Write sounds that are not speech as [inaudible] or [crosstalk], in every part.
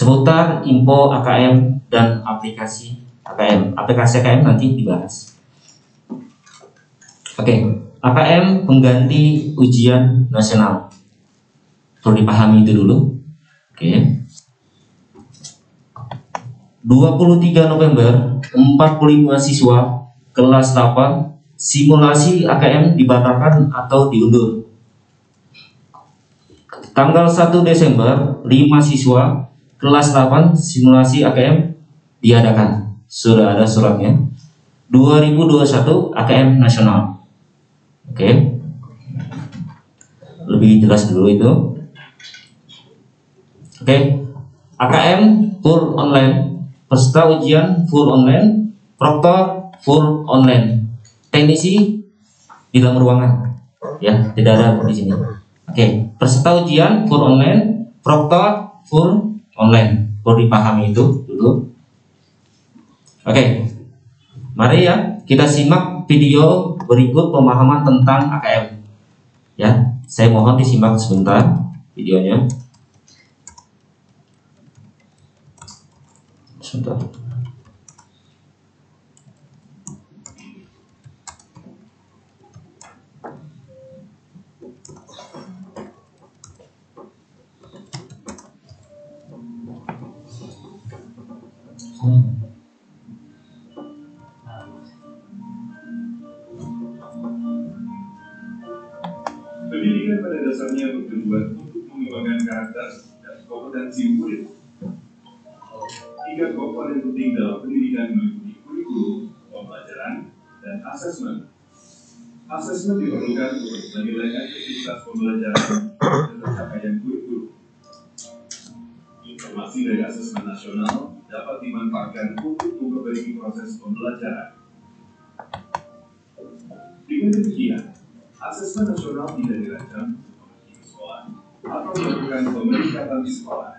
seputar info AKM dan aplikasi AKM. Aplikasi AKM nanti dibahas. Oke, AKM pengganti ujian nasional. Perlu dipahami itu dulu. Oke. 23 November, 45 siswa kelas 8 simulasi AKM dibatalkan atau diundur. Tanggal 1 Desember, 5 siswa kelas 8 simulasi AKM diadakan. Sudah ada suratnya. 2021 AKM nasional. Oke. Lebih jelas dulu itu. Oke. AKM full online. Peserta ujian full online. Proktor full online. Teknisi di dalam ruangan. Ya, tidak ada di sini. Oke, peserta ujian full online, proktor full online. Perlu dipahami itu dulu. Oke, mari ya kita simak video berikut pemahaman tentang AKM. Ya, saya mohon disimak sebentar videonya. Sebentar. Pendidikan pada dasarnya bertujuan untuk mengembangkan karakter dan kompetensi murid. Tiga komponen penting dalam pendidikan meliputi kurikulum, pembelajaran, dan asesmen. Asesmen diperlukan untuk menilai efektivitas pembelajaran dan pencapaian kurikulum. Informasi dari asesmen nasional dapat dimanfaatkan untuk memperbaiki proses pembelajaran. Dengan demikian, asesmen nasional tidak dirancang atau melakukan pemeringkatan di sekolah.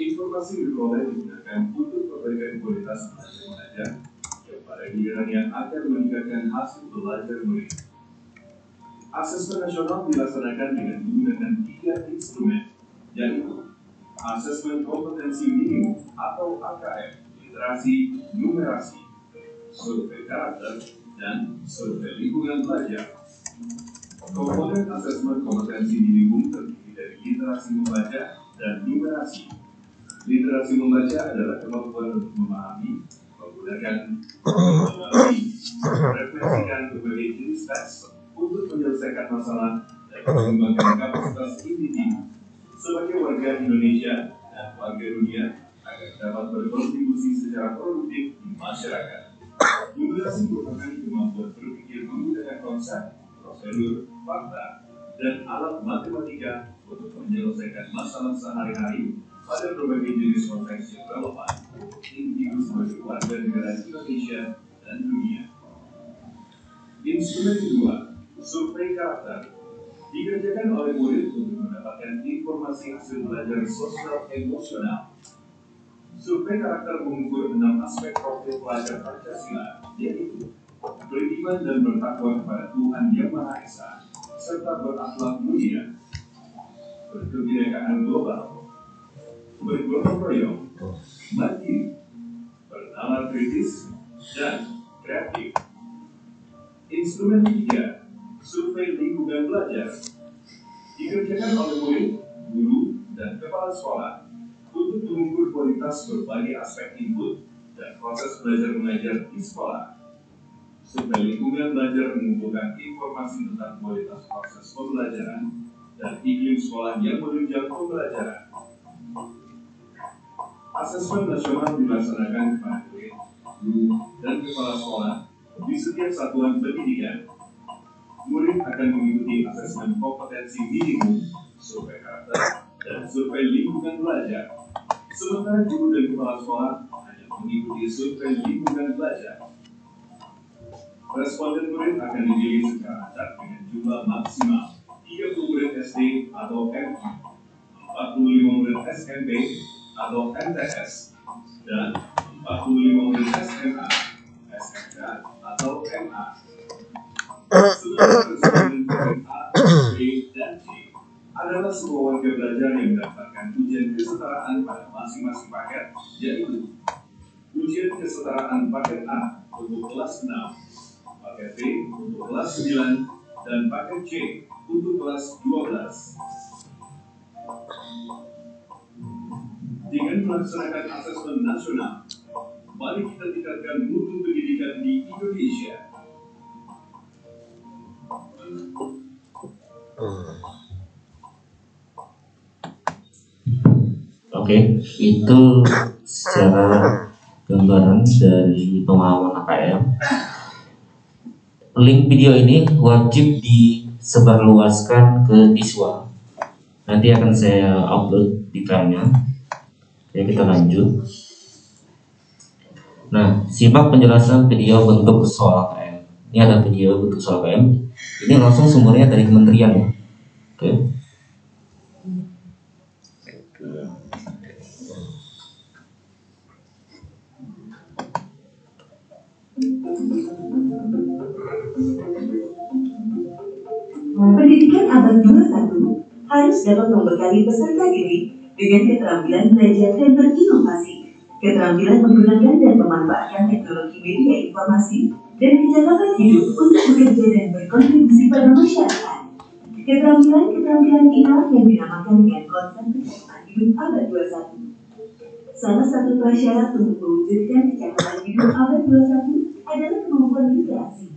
Informasi diperoleh digunakan untuk perbaikan kualitas belajar mengajar yang pada gilirannya akan meningkatkan hasil belajar murid. Asesmen nasional dilaksanakan dengan menggunakan tiga instrumen, yaitu asesmen kompetensi minimum atau AKM, literasi, numerasi, survei karakter, dan survei lingkungan belajar. Komponen asesmen kompetensi minimum terdiri dari literasi membaca dan numerasi. Literasi membaca adalah kemampuan untuk memahami, menggunakan, mengenali, merefleksikan berbagai jenis teks untuk menyelesaikan masalah dan mengembangkan kapasitas individu sebagai warga Indonesia dan warga dunia agar dapat berkontribusi secara produktif di masyarakat. Numerasi merupakan kemampuan berpikir menggunakan konsep, prosedur, fakta, dan alat matematika untuk menyelesaikan masalah sehari-hari pada berbagai jenis konteks yang relevan individu sebagai warga negara Indonesia dan dunia. Instrumen kedua, survei karakter, dikerjakan oleh murid untuk mendapatkan informasi hasil belajar sosial emosional. Survei karakter mengukur enam aspek profil pelajar Pancasila, yaitu beriman dan bertakwa kepada Tuhan Yang Maha Esa, serta berakhlak mulia, berkebinekaan global, bergotong royong, mandiri, bernalar kritis, dan kreatif. Instrumen ketiga, survei lingkungan belajar, dikerjakan oleh murid, guru, dan kepala sekolah untuk mengukur kualitas berbagai aspek input dan proses belajar mengajar di sekolah. Survei lingkungan belajar mengumpulkan informasi tentang kualitas proses pembelajaran dan iklim sekolah yang menunjang pembelajaran. Asesmen nasional dilaksanakan kepada murid, guru, dan kepala sekolah di setiap satuan pendidikan. Murid akan mengikuti asesmen kompetensi minimum, survei karakter, dan survei lingkungan belajar. Sementara guru dan kepala sekolah hanya mengikuti survei lingkungan belajar. Responden murid akan dipilih secara acak dengan jumlah maksimal 30 murid SD atau MI, 45 murid SMP atau MTS, dan 45 murid SMA, SMK atau MA. Seluruh responden murid A, B, dan C adalah semua warga belajar yang mendapatkan ujian kesetaraan pada masing-masing paket, yaitu ujian kesetaraan paket A untuk kelas 6, paket B untuk kelas 9, dan paket C untuk kelas 12. Dengan melaksanakan asesmen nasional, mari kita tingkatkan mutu pendidikan di Indonesia. Oke, itu secara gambaran dari pemahaman AKM. Link video ini wajib disebarluaskan ke Diswa. Nanti akan saya upload di filenya. Ya kita lanjut. Nah, simak penjelasan video bentuk soal. Ini ada video bentuk soal AKM. Ini langsung sumbernya dari kementerian ya. Oke. Pendidikan abad 21 harus dapat membekali peserta didik dengan keterampilan belajar dan berinovasi, keterampilan menggunakan dan memanfaatkan teknologi media informasi, dan kecakapan hidup untuk bekerja dan berkontribusi pada masyarakat. Keterampilan-keterampilan inilah yang dinamakan dengan konsep kecakapan hidup abad 21. Salah satu prasyarat untuk mewujudkan kecakapan hidup abad 21 adalah kemampuan literasi.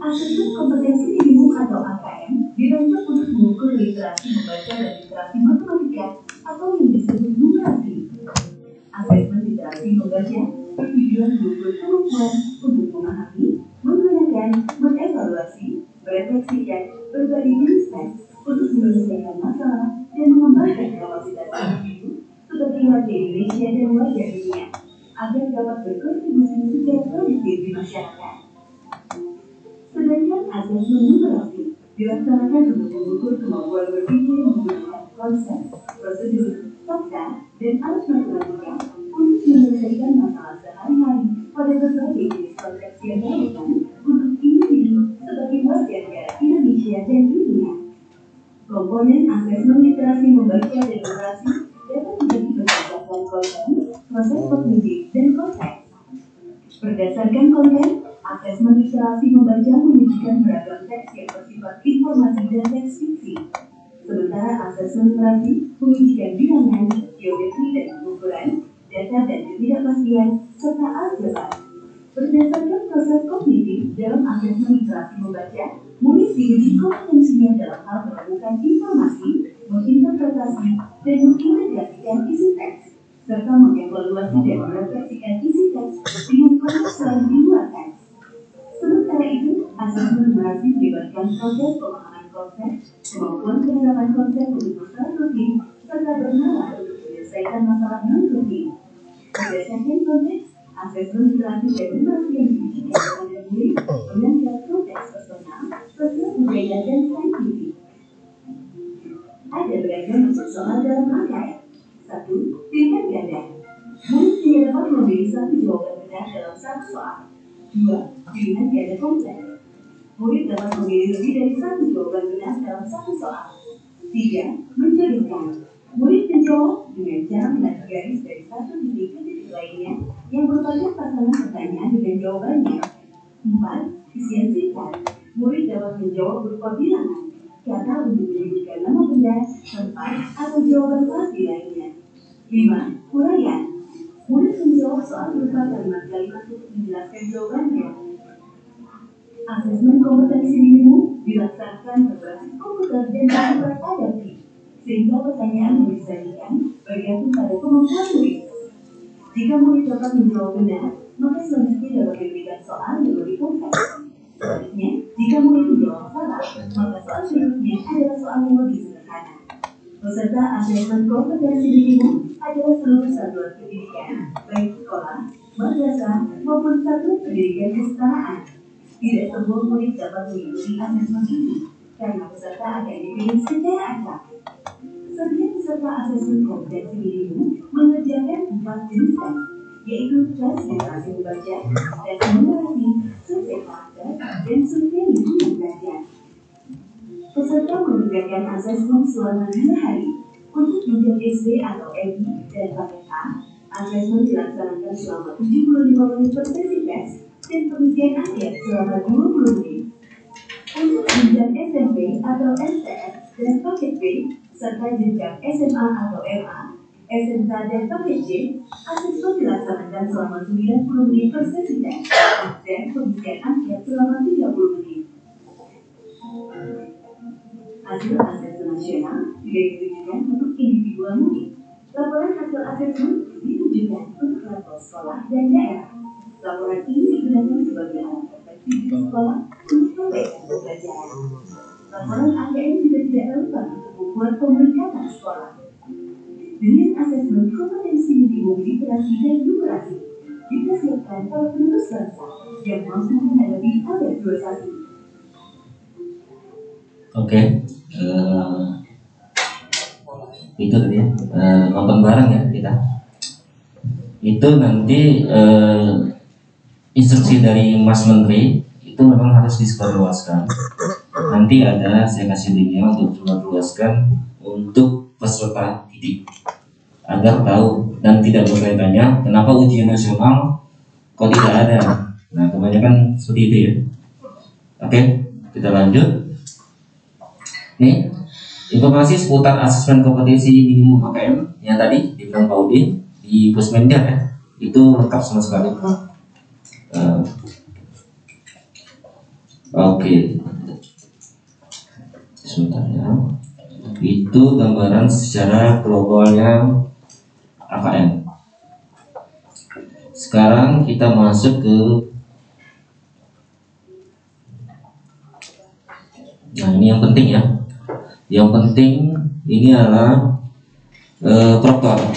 Asesmen kompetensi minimum atau AKM dirancang untuk mengukur literasi membaca dan literasi matematika atau yang disebut numerasi. Asesmen literasi membaca bertujuan mengukur kemampuan untuk memahami, menggunakan, mengevaluasi, merefleksikan berbagai jenis teks untuk menyelesaikan masalah dan mengembangkan kapasitas individu sebagai warga Indonesia dan warga dunia agar dapat berkontribusi secara produktif di masyarakat. Sedangkan asesmen numerasi dilaksanakan untuk mengukur kemampuan berpikir menggunakan konsep, prosedur, fakta, dan alat matematika untuk menyelesaikan masalah sehari-hari pada berbagai jenis konteks yang relevan untuk individu sebagai warga negara Indonesia dan dunia. Komponen asesmen literasi membaca dan numerasi dapat menjadi berdasarkan konten, proses kognitif, dan konteks. Berdasarkan konten, asesmen literasi membaca menunjukkan beragam teks yang bersifat informasi dan teks fiksi. Sementara asesmen literasi mengujikan STS dan paket B, serta jenjang SMA atau MA, SMK dan paket C, asesmen dilaksanakan selama 90 menit per sesi tes dan pengisian akhir selama 30 menit. Hasil asesmen nasional juga ditujukan untuk individual murid. Laporan hasil asesmen ditujukan untuk level sekolah dan daerah. Laporan ini digunakan sebagai alat di sekolah untuk pembelajaran. Laporan AKM juga tidak relevan untuk membuat pemeringkatan sekolah. Dengan asesmen kompetensi minimum literasi dan numerasi, dipersiapkan para penerus bangsa yang mampu menghadapi abad 21. Oke, eh, itu tadi ya, eh, nonton bareng ya kita. Itu nanti eh, instruksi dari Mas Menteri itu memang harus disebarluaskan. Nanti ada saya kasih linknya untuk disebarluaskan untuk peserta didik agar tahu dan tidak bertanya kenapa ujian nasional kok tidak ada. Nah kebanyakan seperti itu ya. Oke, kita lanjut. Nih, informasi seputar asesmen kompetensi minimum AKM yang tadi dibilang Pak Udin di Pusmenja ya, itu lengkap sama sekali. Eh, Oke, sebentar ya. Itu gambaran secara globalnya AKM. Sekarang kita masuk ke Nah, ini yang penting ya. Yang penting ini adalah eh, proktor.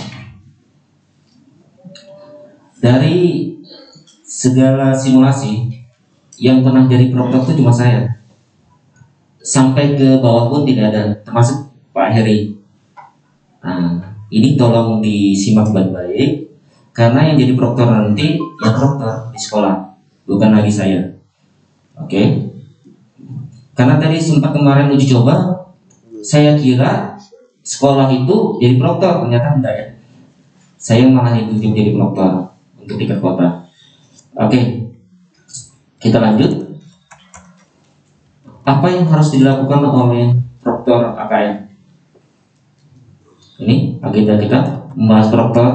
Dari segala simulasi yang pernah jadi proktor itu cuma saya. Sampai ke bawah pun tidak ada, termasuk Pak Heri. Nah, ini tolong disimak baik-baik karena yang jadi proktor nanti yang proktor di sekolah, bukan lagi saya. Oke. Karena tadi sempat kemarin uji coba, saya kira sekolah itu jadi proktor, ternyata enggak ya. Saya malah itu jadi proktor untuk tingkat kota. Oke, kita lanjut. Apa yang harus dilakukan oleh proktor AKM? Ini agenda kita membahas proktor,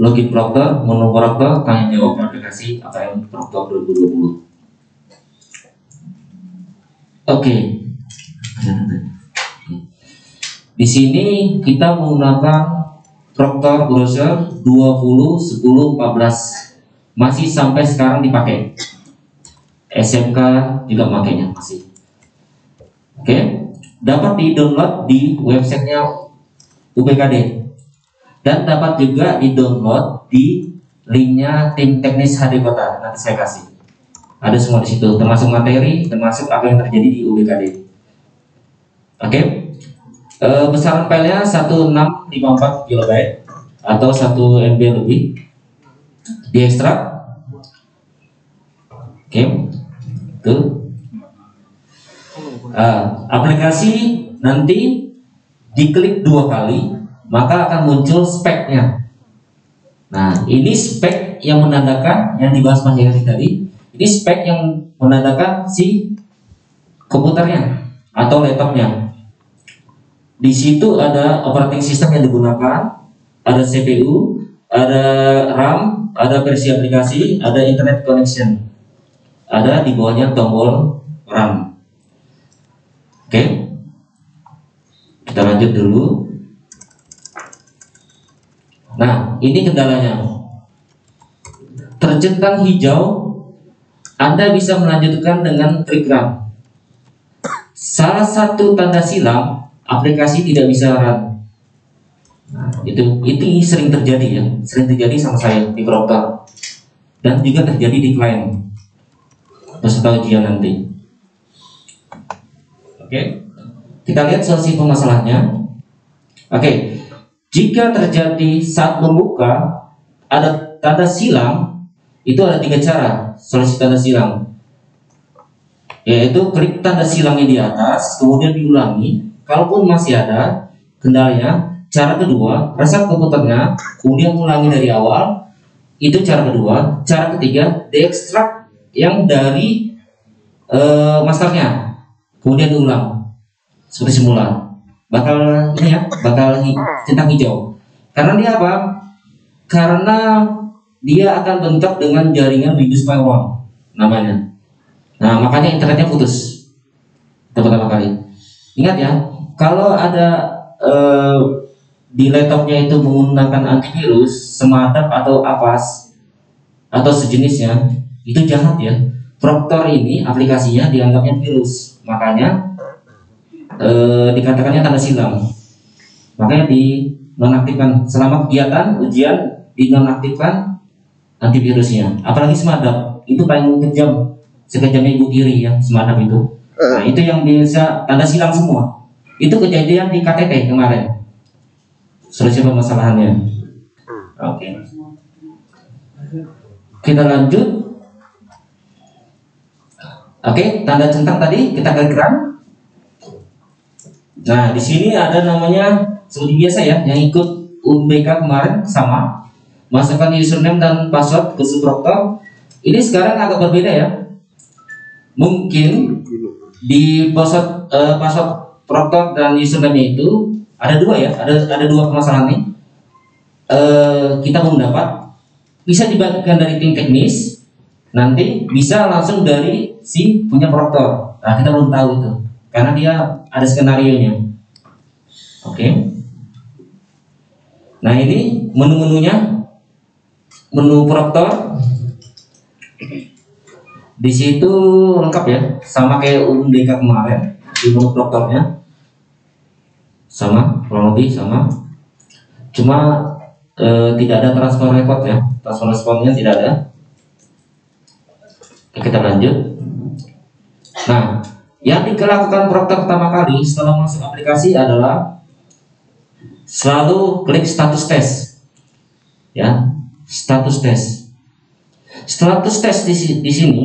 login proktor, menu proktor, tanya jawab aplikasi AKM proktor 2020. Oke. Di sini kita menggunakan Proctor browser 20 10 14 masih sampai sekarang dipakai. SMK juga makainya masih. Oke, dapat di-download di websitenya UPKD dan dapat juga di-download di linknya tim teknis HD Kota. Nanti saya kasih. Ada semua di situ termasuk materi termasuk apa yang terjadi di UBKD oke? E, besaran filenya 1654 KB atau 1 MB lebih. Diekstrak oke? Tuh Ah, aplikasi nanti diklik dua kali maka akan muncul speknya nah ini spek yang menandakan yang dibahas Mas Heri tadi ini spek yang menandakan si komputernya atau laptopnya. Di situ ada operating system yang digunakan, ada CPU, ada RAM, ada versi aplikasi, ada internet connection. Ada di bawahnya tombol RAM. Oke. Kita lanjut dulu. Nah, ini kendalanya. Tercentang hijau anda bisa melanjutkan dengan trik run. Salah satu tanda silam aplikasi tidak bisa run. Nah, itu itu sering terjadi ya, sering terjadi sama saya di Proctor dan juga terjadi di klien peserta ujian nanti. Oke, kita lihat solusi pemasalahnya. Oke, jika terjadi saat membuka ada tanda silam, itu ada tiga cara solusi tanda silang. yaitu klik tanda silangnya di atas, kemudian diulangi. Kalaupun masih ada kendalanya, cara kedua, reset komputernya, kemudian ulangi dari awal. Itu cara kedua. Cara ketiga, diekstrak yang dari eh, masternya, kemudian diulang seperti semula. Bakal ini ya, bakal centang hijau. Karena dia apa? Karena dia akan bentrok dengan jaringan Windows Firewall namanya. Nah, makanya internetnya putus. Itu pertama kali. Ingat ya, kalau ada eh, di laptopnya itu menggunakan antivirus, semadap atau apas atau sejenisnya, itu jahat ya. Proctor ini aplikasinya dianggapnya virus, makanya eh, dikatakannya tanda silam. Makanya di nonaktifkan selama kegiatan ujian dinonaktifkan antivirusnya. Apalagi semadap itu paling kejam sekejamnya ibu tiri ya semadap itu. Nah itu yang bisa tanda silang semua. Itu kejadian di KTT kemarin. Solusi permasalahannya. Oke. Kita lanjut. Oke, tanda centang tadi kita kalikan. Nah, di sini ada namanya seperti biasa ya, yang ikut UNBK kemarin sama. Masukkan username dan password ke Suproktor. Ini sekarang agak berbeda ya. Mungkin di password eh, password Proctor dan username itu ada dua ya, ada ada dua permasalahan nih. Eh, kita belum dapat bisa dibagikan dari tim teknis, nanti bisa langsung dari si punya Proctor. Nah, kita belum tahu itu. Karena dia ada skenario nya. Oke. Nah ini menu-menunya. Menu Proctor di situ lengkap ya. Sama kayak UNBK kemarin di menu Proctornya sama kurang lebih sama. Cuma eh, tidak ada transfer record ya. Transfer responnya tidak ada. Kita lanjut nah yang dilakukan Proctor pertama kali setelah masuk aplikasi adalah selalu klik status tes. Ya status tes. Status tes di, di sini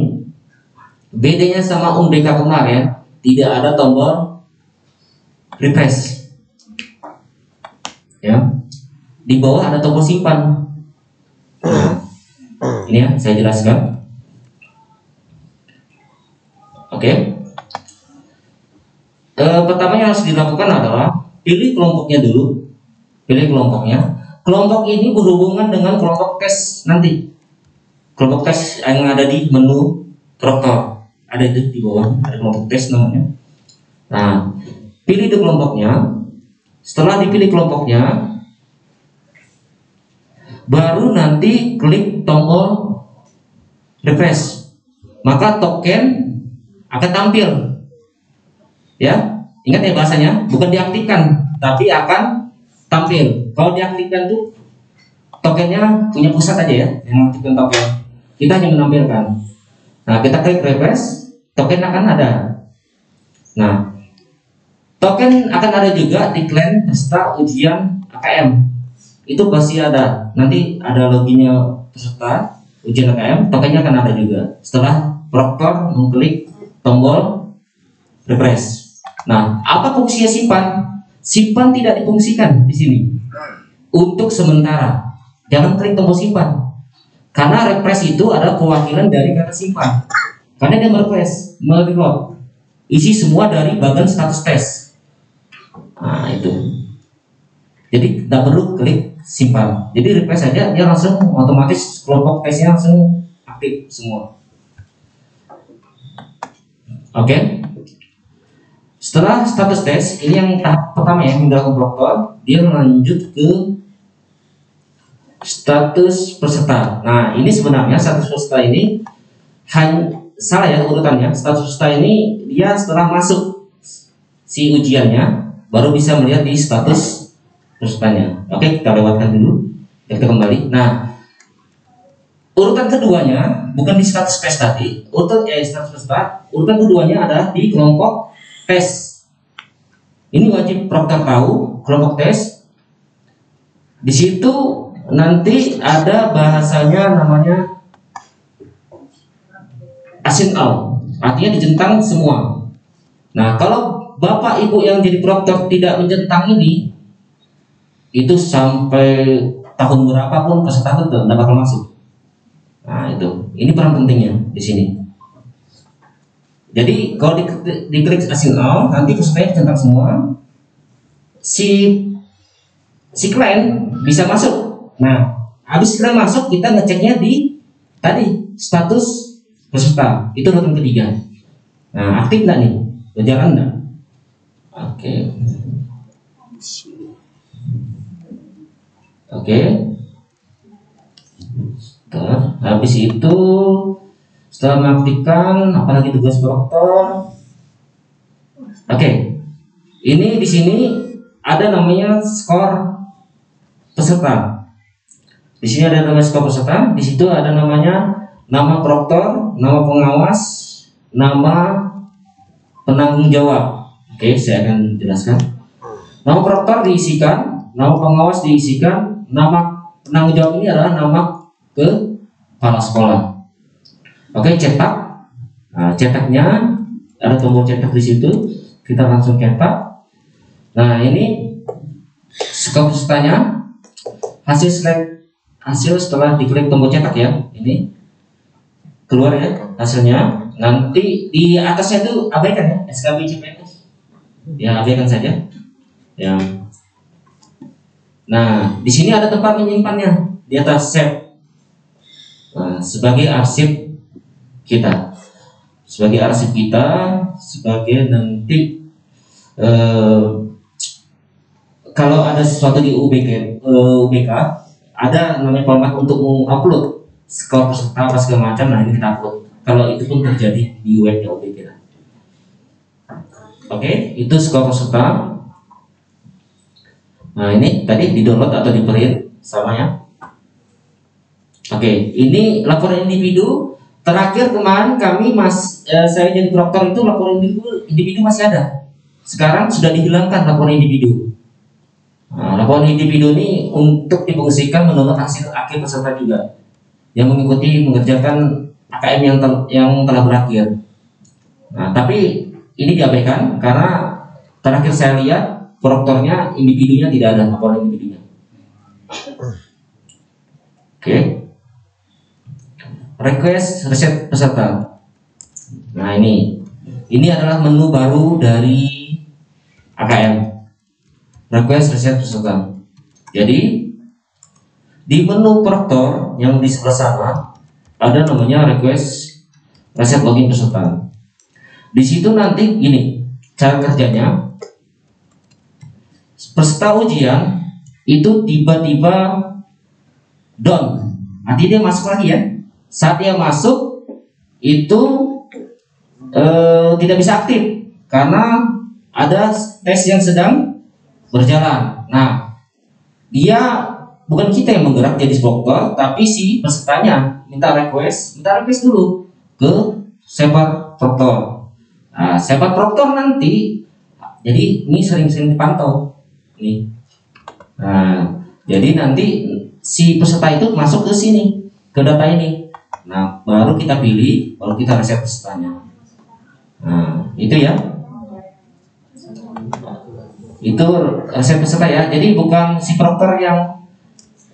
bedanya sama UNBK kemarin tidak ada tombol refresh ya di bawah ada tombol simpan. Ini ya saya jelaskan oke. Eh, pertama yang harus dilakukan adalah pilih kelompoknya dulu. Pilih kelompoknya. Kelompok ini berhubungan dengan kelompok tes nanti. Kelompok tes yang ada di menu Proctor ada itu di bawah ada kelompok tes namanya. Nah pilih itu kelompoknya. Setelah dipilih kelompoknya baru nanti klik tombol refresh maka token akan tampil. Ya? Ingat ya bahasanya? Bukan diaktifkan tapi akan tampil. Kalau diaktifkan tuh tokennya punya pusat aja ya yang aktifkan token. Kita hanya menampilkan. Nah kita klik refresh token akan ada. Nah token akan ada juga di klien peserta ujian AKM itu pasti ada. Nanti ada loginnya peserta ujian AKM tokennya akan ada juga. Setelah Proctor mengklik tombol refresh. Nah apa fungsinya simpan? Simpan tidak difungsikan di sini. Untuk sementara. Jangan klik tombol simpan. Karena refresh itu adalah perwakilan dari kata simpan. Karena dia merefresh mereload isi semua dari bagian status tes nah itu. Jadi tidak perlu klik simpan. Jadi refresh saja dia langsung otomatis kelompok tesnya langsung aktif semua oke. Setelah status tes ini yang tahap pertama ya dilakukan Proctor dia lanjut ke status peserta. Nah ini sebenarnya status peserta ini hanya salah ya urutannya. Status peserta ini dia setelah masuk si ujiannya baru bisa melihat di status pesertanya. Oke kita lewatkan dulu. Kita kembali. Nah urutan keduanya bukan di status tes tadi. Urutan eh status peserta urutan keduanya adalah di kelompok tes ini wajib Proctor tahu kelompok tes di situ nanti ada bahasanya namanya asin out artinya dijentang semua. Nah, kalau bapak ibu yang jadi proktor tidak menjentang ini, itu sampai tahun berapapun peserta itu tidak bakal masuk. Nah, itu. Ini peran pentingnya di sini. Jadi kalau di, diklik asing all, nanti pesertanya centang semua. Si si klien bisa masuk. Nah, habis klien masuk, kita ngeceknya di tadi status peserta. Itu urutan ketiga. Nah, aktif nggak nih? Berjalan nggak? Oke. Oke. Bentar. Habis itu setelah mengaktifkan apalagi tugas dokter. Oke. Ini di sini ada namanya skor peserta. Di sini ada nama skor peserta, di situ ada namanya nama proktor, nama pengawas, nama penanggung jawab. Oke, saya akan jelaskan. Nama proktor diisikan, nama pengawas diisikan, nama penanggung jawab ini adalah nama ke kepala sekolah. Oke, cetak. Nah, cetaknya ada tombol cetak di situ. Kita langsung cetak. Nah, ini skop pesertanya hasil select hasil setelah diklik tombol cetak ya. Ini keluar ya hasilnya. Nanti di atasnya itu abaikan ya SKB CPNS. Ya, abaikan saja. Ya. Nah, di sini ada tempat menyimpannya di atas save. Sebagai arsip kita, sebagai arsip kita, sebagai nanti eh, kalau ada sesuatu di UBK, eh, UBK ada namanya format untuk mengupload skor peserta apa segala macam. Nah ini kita upload. Kalau itu pun terjadi di webnya UBK. Oke, itu skor peserta. Nah ini tadi di download atau di print sama ya. Oke, ini laporan individu. Terakhir kemarin kami mas, eh, saya jadi proktor itu laporan individu, individu masih ada. Sekarang sudah dihilangkan laporan individu. Nah, laporan individu ini untuk difungsikan menurut hasil akhir peserta juga yang mengikuti mengerjakan AKM yang tel, yang telah berakhir. Nah, tapi ini diabaikan karena terakhir saya lihat proktornya individunya tidak ada laporan individunya. Oke. Request riset peserta. Nah ini, ini adalah menu baru dari AKM. Request riset peserta. Jadi di menu proktor yang di sebelah sana ada namanya request riset login peserta. Di situ nanti gini cara kerjanya peserta ujian itu tiba-tiba down. Nanti dia masuk lagi ya. Saat dia masuk itu eh, tidak bisa aktif karena ada tes yang sedang berjalan. Nah, dia bukan kita yang menggerak jadi spokter, tapi si pesertanya minta request, minta request dulu ke Sepat Proktor. Nah, Sepat Proktor nanti, jadi ini sering-sering dipantau, nih. Nah, jadi nanti si peserta itu masuk ke sini, ke data ini. Nah, baru kita pilih, baru kita reset pesertanya. Nah, itu ya. Itu reset peserta ya. Jadi bukan si prokter yang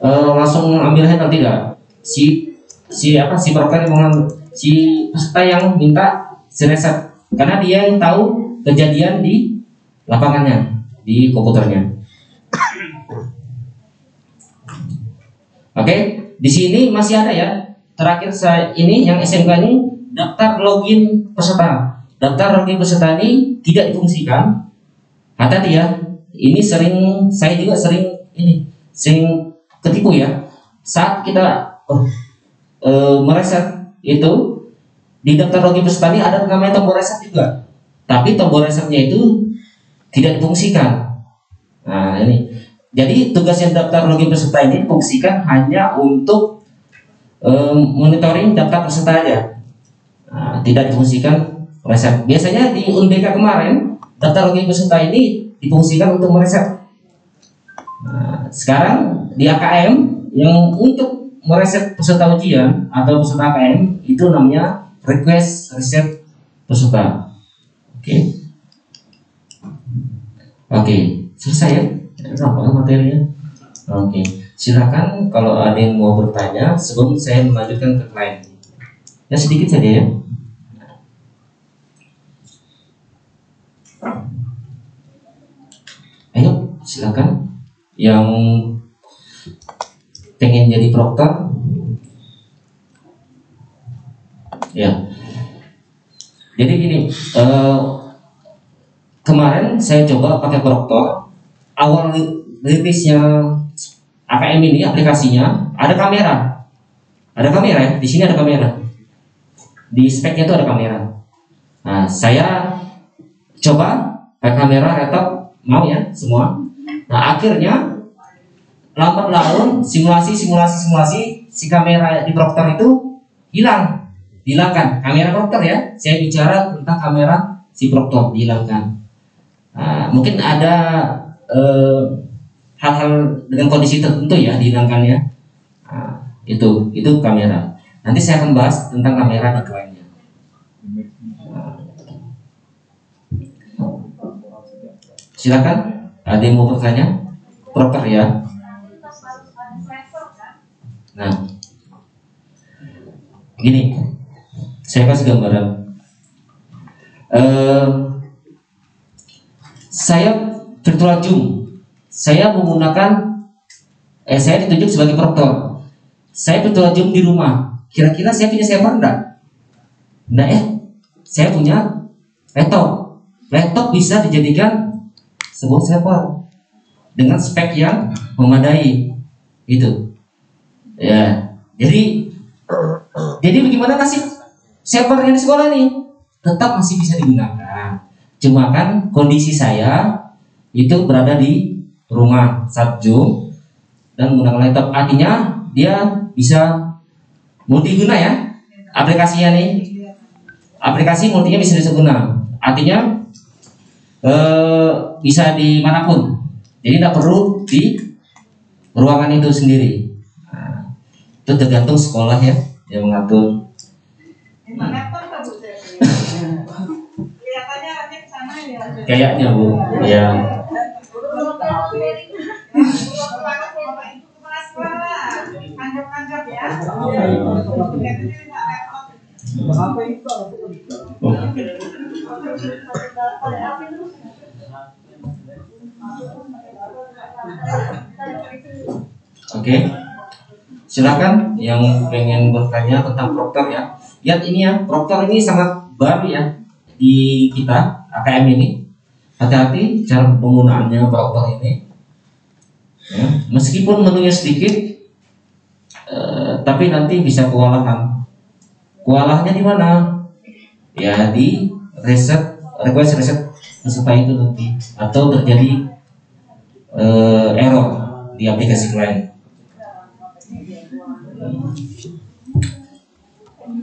eh, langsung ambil handle tidak. Si si apa si prokter yang si peserta yang minta si reset karena dia yang tahu kejadian di lapangannya di komputernya. Oke, di sini masih ada ya. Terakhir saya ini yang SMK ini daftar login peserta. Daftar login peserta ini tidak difungsikan. Hati-hati ya. Ini sering saya juga sering ini sering ketipu ya. Saat kita oh, e, mereset itu di daftar login peserta ini ada namanya tombol reset juga. Tapi tombol resetnya itu tidak difungsikan. Nah, ini jadi tugas yang daftar login peserta ini fungsikan hanya untuk monitoring daftar peserta. Nah, tidak difungsikan reset. Biasanya di UNBK kemarin daftar login peserta ini difungsikan untuk mereset. Nah, sekarang di AKM yang untuk mereset peserta ujian atau peserta AKM itu namanya request reset peserta. Oke. Oke, selesai ya? Apa materinya? Oke, silakan kalau ada yang mau bertanya sebelum saya melanjutkan ke klien. Ya sedikit saja ya. Ayo, silakan. Yang pengen jadi proktor, ya. Jadi gini, eh, kemarin saya coba pakai proktor. Awal rilisnya AKM ini aplikasinya ada kamera, ada kamera ya. Di sini ada kamera. Di speknya itu ada kamera. Nah, saya coba pakai kamera laptop mau ya semua. Nah, akhirnya lambat laun simulasi simulasi simulasi si kamera di proktor itu hilang dihilangkan kamera proktor ya saya bicara tentang kamera si proktor dihilangkan Nah, mungkin ada eh, hal-hal dengan kondisi tertentu ya dihilangkannya Nah, itu itu kamera. Nanti saya akan bahas tentang kamera di kliennya Nah. silakan ada yang mau bertanya? Proktor ya. Nah gini saya kasih gambaran. Eh, saya virtual zoom saya menggunakan eh saya ditunjuk sebagai proktor saya zoom di rumah. Kira-kira saya punya server enggak? Enggak ya? Saya punya laptop. Laptop bisa dijadikan sebuah server dengan spek yang memadai. Itu ya. Jadi jadi bagaimana nasib server yang di sekolah nih tetap masih bisa digunakan. Cuma kan kondisi saya itu berada di rumah zoom dan menggunakan laptop. Artinya dia bisa multiguna ya. Aplikasinya nih. Aplikasi multinya bisa diseguna. Artinya eh, bisa di mana pun. Jadi tidak perlu di ruangan itu sendiri. Nah, itu tergantung sekolah ya yang mengatur. [laughs] Sana ya. kayaknya bu. Ya Oke. Silakan yang pengen bertanya tentang proktor ya. Lihat ini ya proktor ini sangat baru ya di kita AKM ini. Hati-hati cara penggunaannya proktor ini. Ya, meskipun menunya sedikit tapi nanti bisa kewalahan. Kewalahannya di mana? Ya di reset request reset peserta itu nanti atau terjadi eh, error di aplikasi klien.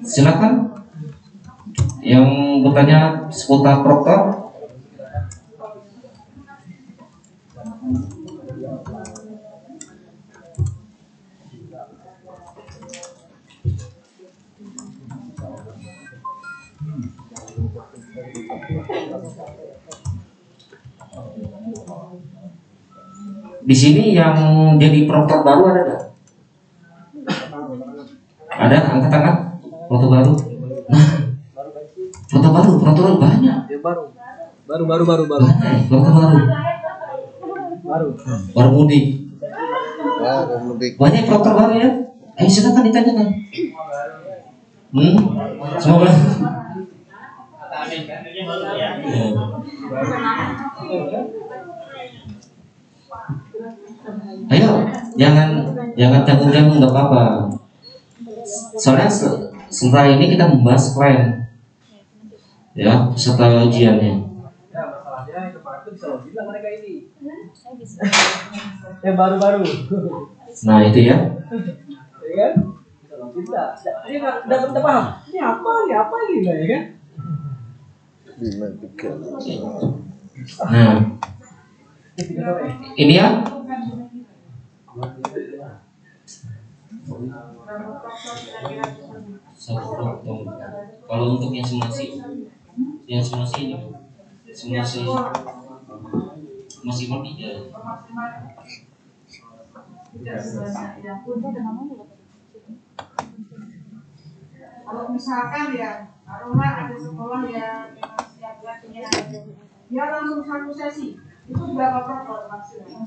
Silakan. Yang bertanya seputar proktor di sini yang jadi proktor baru ada nggak? Ada angkat tangan proktor baru. Nah, proktor baru, proktor banyak, Ya baru. Baru baru baru baru. banyak proktor baru. Baru. Baru mudik. Ah, mudik. Banyak proktor baru ya. Ayo silakan ditanyakan. Hmm, semoga. Ya. Ayo, jangan jangan tanggung-tanggung nggak apa-apa. Soalnya se- setelah ini kita membahas klien, ya peserta ujiannya. Ya masalahnya yang baru-baru. Nah itu ya. Ya kan? Nggak nggak nggak paham. Ini apa? Ini apa ini ya kan? Nah ini ya. Satu proktor. Kalau untuk yang simulasi yang simulasi ini simulasi maksimal tiga Kalau misalkan ya, taruhlah ada sekolah yang memang siap punya dia langsung satu sesi. Itu berapa protokol maksimal?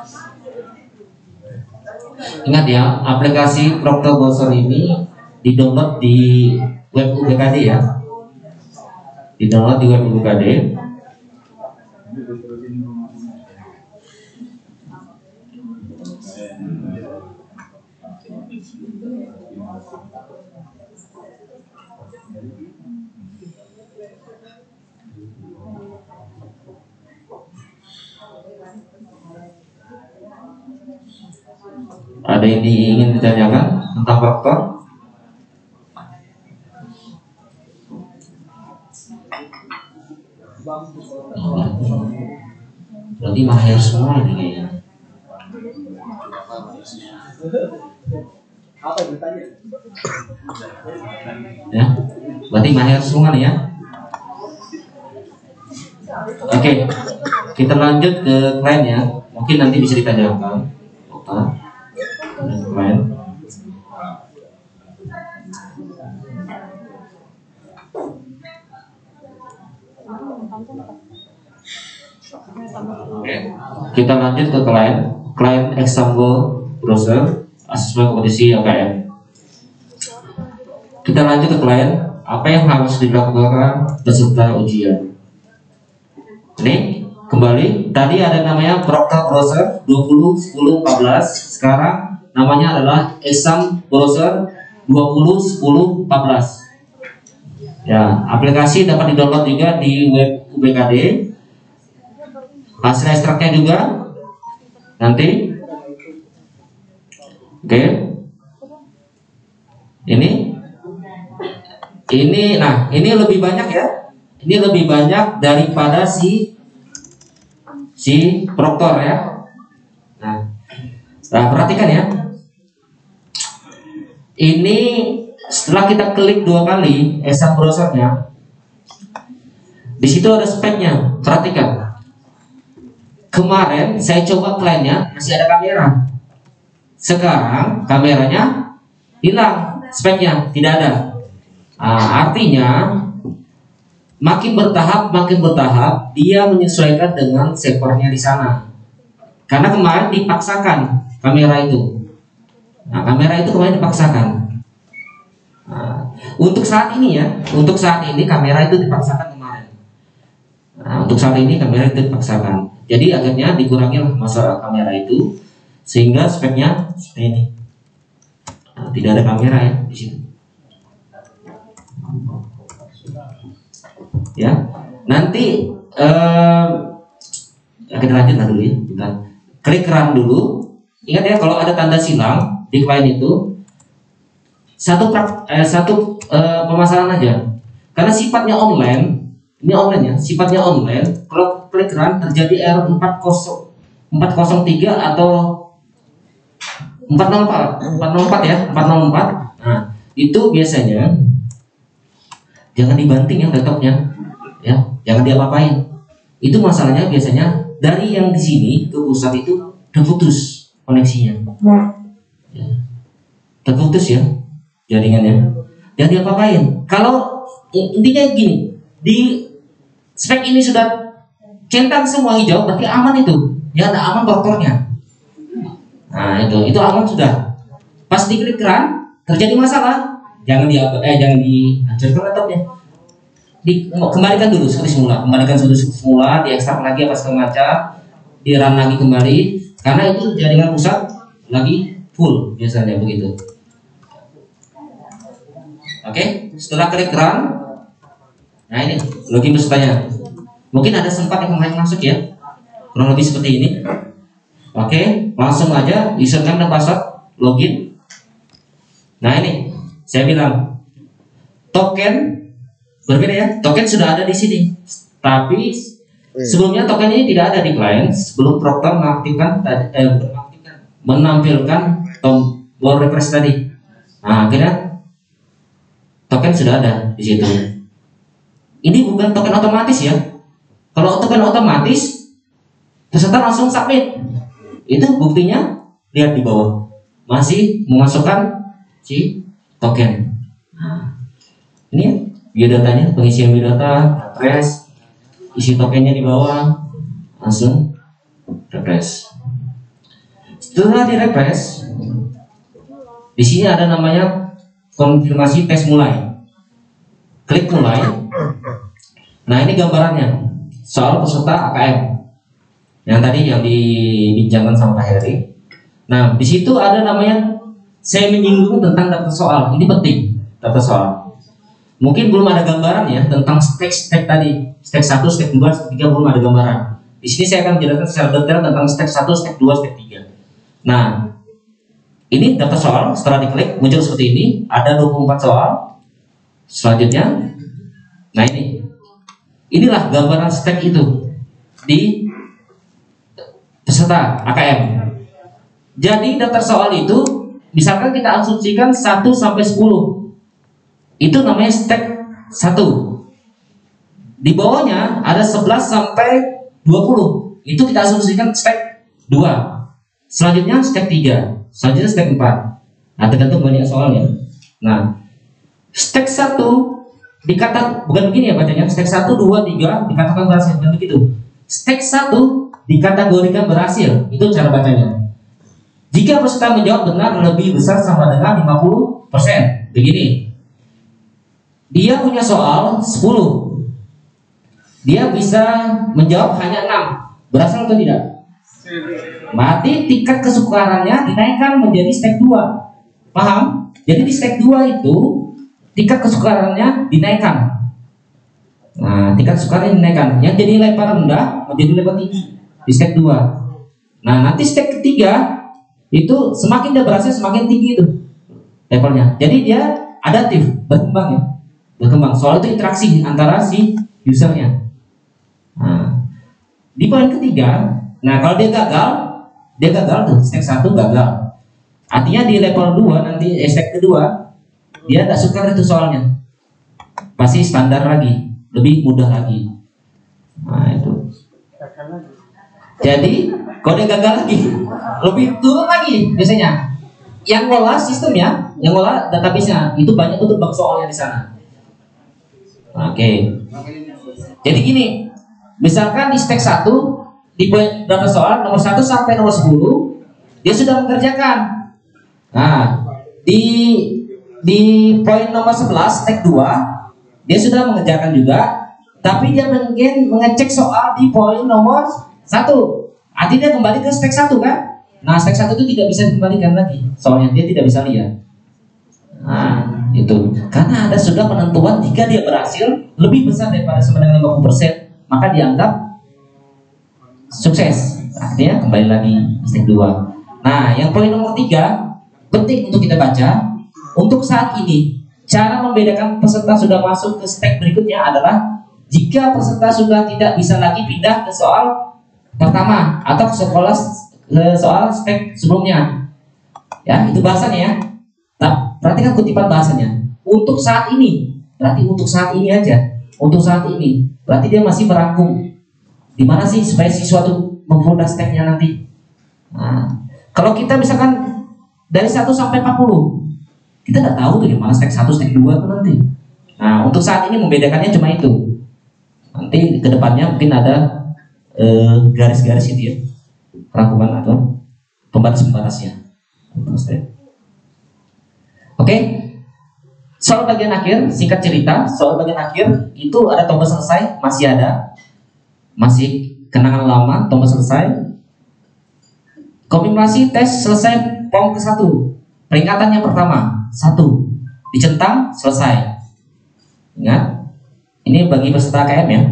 ingat ya aplikasi Proctor Browser ini di-download di web UBKD ya. Di-download di web UBKD ada yang ingin ditanyakan tentang Proctor berarti mahir semua ini kayaknya. Ya berarti mahir semua nih ya. Oke kita lanjut ke klien ya. Mungkin nanti bisa ditanyakan Dokter. Oke, kita lanjut ke klien. Klien example browser asesmen kompetisi AKM. Kita lanjut ke klien. Apa yang harus dilakukan peserta ujian? Ini kembali tadi ada namanya Proctor Browser 20 10 14 sekarang namanya adalah Exam Browser 20 10 14 ya aplikasi dapat didownload juga di web UBKD hasil ekstraknya juga. Nanti. Oke. Ini. Ini nah ini lebih banyak ya. Ini lebih banyak daripada si si proktor ya. Nah nah perhatikan ya ini setelah kita klik dua kali exam browsernya di situ ada speknya. Perhatikan. Kemarin saya coba kliennya masih ada kamera. Sekarang kameranya hilang speknya tidak ada. Nah, artinya makin bertahap makin bertahap dia menyesuaikan dengan servernya di sana. Karena kemarin dipaksakan kamera itu nah kamera itu kemarin dipaksakan. Nah, untuk saat ini ya untuk saat ini kamera itu dipaksakan kemarin. Nah, untuk saat ini kamera itu dipaksakan. Jadi akhirnya dikurangi lah masa kamera itu sehingga speknya seperti ini. Nah, tidak ada kamera ya di situ ya nanti eh, kita dulu ya. Bentar. klik run dulu. Ingat ya kalau ada tanda silang klien itu satu prak- eh, satu eh, permasalahan aja. Karena sifatnya online ini online ya sifatnya online kalau klik run terjadi error 40 403 atau 404 404 ya 404 nah itu biasanya jangan dibanting ya laptopnya ya jangan diapa-apain. Itu masalahnya biasanya dari yang di sini ke pusat itu terputus koneksinya. Ya. Terputus ya jaringannya. Jangan diapa-apain? Kalau intinya gini di spek ini sudah centang semua hijau berarti aman itu. Ya ada aman faktornya nah itu itu aman sudah. Pas diklik keran terjadi masalah. Jangan di eh jangan dihancurkan laptopnya. Di, kembalikan dulu seperti semula. Kembalikan seperti semula diekstrak lagi apa segala macam. Di run lagi kembali. Karena itu jaringan pusat lagi full biasanya begitu oke setelah klik run nah ini login pesertanya mungkin ada sempat yang kemarin masuk ya kurang lebih seperti ini. Oke, langsung aja username dan password login. Nah ini saya bilang token berbeda ya. Token sudah ada di sini, tapi sebelumnya token ini tidak ada di klien. Sebelum Proctor mengaktifkan eh, menampilkan tombol refresh tadi. Nah akhirnya token sudah ada di situ. Ini bukan token otomatis ya. Kalau token otomatis, peserta langsung submit. Itu buktinya lihat di bawah. Masih memasukkan si token. Nah, ini ya, biodatanya, pengisian biodata, refresh, isi tokennya di bawah, langsung refresh. Setelah di refresh, di sini ada namanya konfirmasi tes mulai. Klik mulai. Nah ini gambarannya soal peserta AKM yang tadi yang dibincangkan sama Pak Heri. Nah di situ ada namanya saya menyinggung tentang daftar soal. Ini penting daftar soal. Mungkin belum ada gambaran ya tentang stek-stek tadi. Stek 1, stek 2, stek 3 belum ada gambaran. Di sini saya akan menjelaskan secara detail tentang stek 1, stek 2, stek 3. Nah, ini daftar soal setelah diklik muncul seperti ini, ada 24 soal. Selanjutnya, nah ini. Inilah gambaran stek itu di peserta AKM. Jadi daftar soal itu misalkan kita asumsikan 1 sampai 10. Itu namanya stek 1. Di bawahnya ada 11 sampai 20. Itu kita asumsikan stek 2. Selanjutnya stek 3. Selanjutnya stek 4. Nah, tergantung banyak soalnya. Nah, stek 1 dikata bukan begini ya bacanya. Stek 1 2 3 dikatakan berhasil bukan begitu. Stek 1 dikategorikan berhasil. Itu cara bacanya. Jika peserta menjawab benar lebih besar sama dengan 50%. Begini. Dia punya soal 10. Dia bisa menjawab hanya 6. Berhasil atau tidak? Berarti tingkat kesukarannya dinaikkan menjadi step 2. Paham? Jadi di step 2 itu tingkat kesukarannya dinaikkan. Nah, tingkat kesukarannya dinaikkan. Yang jadi paling rendah menjadi level tinggi di step 2. Nah, nanti step ketiga itu semakin dia berhasil semakin tinggi itu levelnya. Jadi dia adaptif, berkembang ya. Berkembang. Soal itu interaksi antara si usernya. Nah, di poin ketiga, nah kalau dia gagal, dia gagal tuh, step 1 gagal. Artinya di level 2 nanti eh, step kedua dia tidak suka itu soalnya. Pasti standar lagi, lebih mudah lagi. Nah, itu. Jadi, dia gagal lagi, lebih turun lagi biasanya. Yang ngolah sistemnya, yang ngolah database-nya itu banyak untuk bang soalnya di sana. Oke. Jadi gini, misalkan di step 1 di poin berapa soal nomor 1 sampai nomor 10 dia sudah mengerjakan. Nah, di di poin nomor 11 step 2 dia sudah mengerjakan juga, tapi dia mungkin mengecek soal di poin nomor 1. Artinya kembali ke step 1 kan? Nah, step 1 itu tidak bisa dikembalikan lagi. Soalnya dia tidak bisa lihat. Nah, itu. Karena ada sudah penentuan jika dia berhasil lebih besar daripada sama dengan 50%, maka dianggap sukses. Artinya kembali lagi step 2. Nah, yang poin nomor 3 penting untuk kita baca. Untuk saat ini, cara membedakan peserta sudah masuk ke step berikutnya adalah jika peserta sudah tidak bisa lagi pindah ke soal pertama atau ke sekolah ke soal step sebelumnya. Ya, itu bahasanya ya. Nah, perhatikan kutipan bahasanya. Untuk saat ini, berarti untuk saat ini aja. Untuk saat ini, berarti dia masih merangkum. Di mana sih supaya siswa tuh mempermudah stepnya nanti. Nah, kalau kita misalkan dari 1 sampai 40, kita nggak tahu tuh gimana step 1, step 2 tuh nanti. Nah, untuk saat ini membedakannya cuma itu. Nanti ke depannya mungkin ada eh, garis-garis itu ya, rangkuman atau pembatas-pembatasnya. Oke, soal bagian akhir, singkat cerita, soal bagian akhir itu ada tombol selesai, masih ada, masih kenangan lama, tombol selesai. Konfirmasi tes selesai form ke satu. Peringatan yang pertama, satu, dicentang, selesai. Ingat, ini bagi peserta KM ya.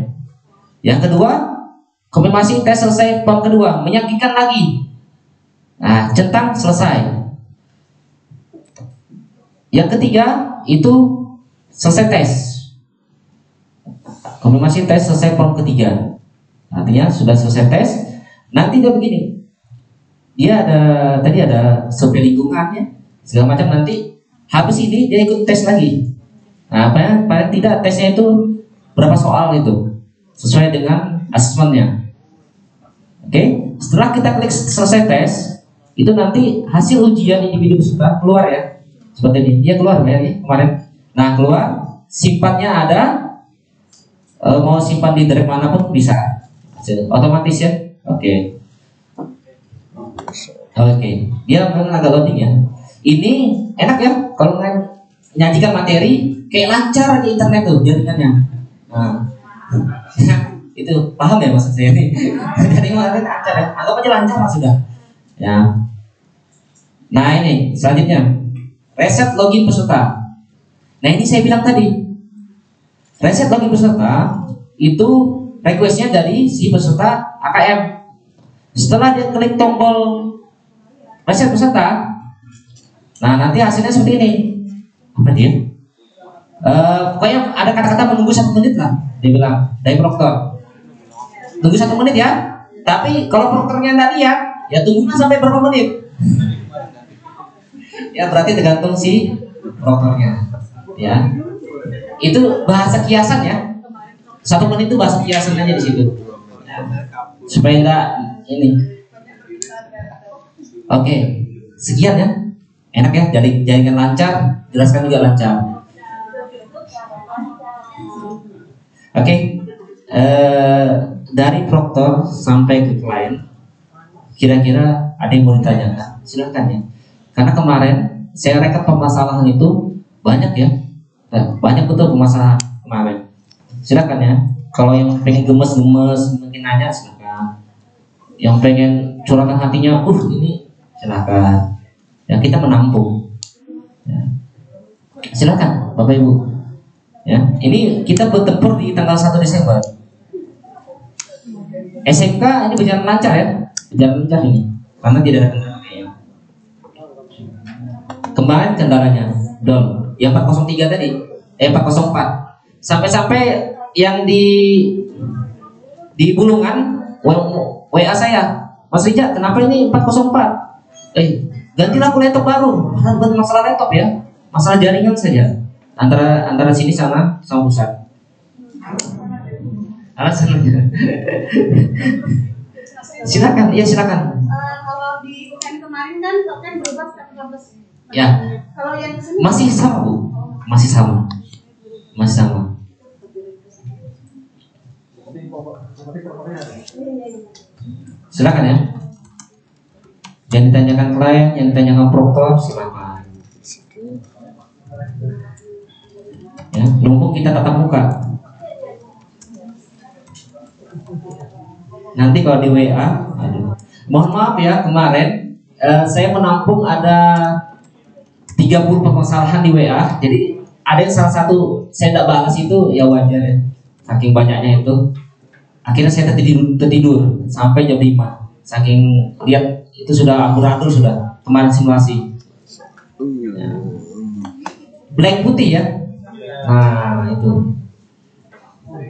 Yang kedua, Konfirmasi tes selesai form kedua, meyakinkan lagi. Nah, centang selesai. Yang ketiga itu selesai tes. Konfirmasi tes selesai form ketiga. Artinya sudah selesai tes. Nanti dia begini. Dia ada tadi ada survei lingkungannya segala macam nanti habis ini dia ikut tes lagi. Nah, apa ya? Paling tidak tesnya itu berapa soal itu sesuai dengan asesmennya. Oke, setelah kita klik selesai tes, itu nanti hasil ujian individu peserta keluar ya. Seperti ini, dia keluar ya kemarin. Nah keluar, simpannya ada, e, mau simpan di drive mana pun bisa, otomatis ya. Oke, oke, dia memang agak loading ya. Ini enak ya, kalau nge- nyajikan materi kayak lancar di internet tuh jaringannya. Nah, [laughs] itu paham ya maksud saya ini? [laughs] Jadi kemarin lancar ya? Anggap aja lancar lah sudah. Ya. Nah ini selanjutnya. Reset login peserta. Nah ini saya bilang tadi. Reset login peserta itu requestnya dari si peserta AKM setelah dia klik tombol reset peserta nah nanti hasilnya seperti ini. Apa dia? Eh, pokoknya ada kata-kata menunggu satu menit lah dia bilang dari proktor. Tunggu satu menit ya tapi kalau proktornya tadi ya ya tunggunya sampai berapa menit. [laughs] Ya berarti tergantung si proktornya ya. Itu bahasa kiasan ya satu menit itu bahasa kiasan aja di situ Ya. supaya enggak ini oke sekian ya enak ya jadi jaringan lancar jelaskan juga lancar Oke, eh, dari proktor sampai ke klien, kira-kira ada yang mau ditanyakan? Silakan ya. Karena kemarin saya rekap permasalahan itu banyak ya, Eh, banyak betul permasalahan kemarin. Silakan ya. Kalau yang pengen gemes-gemes mungkin nanya silakan. Yang pengen curahkan hatinya, uh ini silakan. Ya kita menampung. Ya. Silakan, Bapak Ibu. Ya, ini kita bertempur di tanggal 1 Desember. SMK ini berjalan lancar ya, berjalan lancar ini, karena tidak ada kendala ya. Kemarin kendalanya, dom, yang 403 tadi, eh 404, sampai-sampai yang di di Bulungan WA saya, Mas Rija, kenapa ini 404? Eh, gantilah aku laptop baru, bukan masalah laptop ya, masalah jaringan saja antara antara sini sana sama pusat. Alasannya. [laughs] silakan, iya silakan. Eh, kalau di UN kemarin kan token berubah 112. Ya, Kalau yang masih sama bu, masih sama, masih sama. Silakan ya. Yang ditanyakan klien, yang ditanyakan proktor, silakan. Ya, mumpung kita tatap muka. Nanti kalau di WA, aduh. Mohon maaf ya kemarin eh, saya menampung ada 30 permasalahan di WA. Jadi ada yang salah satu saya tidak balas itu ya wajar ya. Saking banyaknya itu. Akhirnya saya tertidur, tertidur sampai jam 5. Saking lihat itu sudah amburadul sudah kemarin simulasi. Ya. Black putih ya. Nah, itu.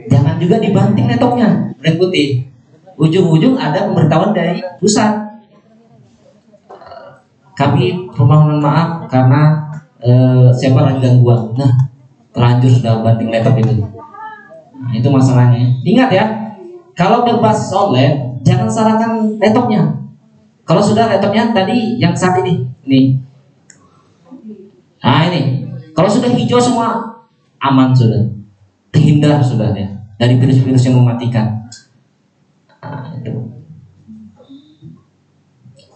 Jangan juga dibanting laptopnya, black putih. Ujung-ujung ada pemberitahuan dari pusat. Kami permohonan maaf karena eh, server ada gangguan. Nah, terlanjur sudah banting laptop itu. Nah, itu masalahnya. Ingat ya, kalau berbasis online, jangan salahkan laptopnya. Kalau sudah laptopnya tadi yang saat ini, nih. Nah ini, kalau sudah hijau semua aman sudah, terhindar sudah ya dari virus-virus yang mematikan. Nah, itu.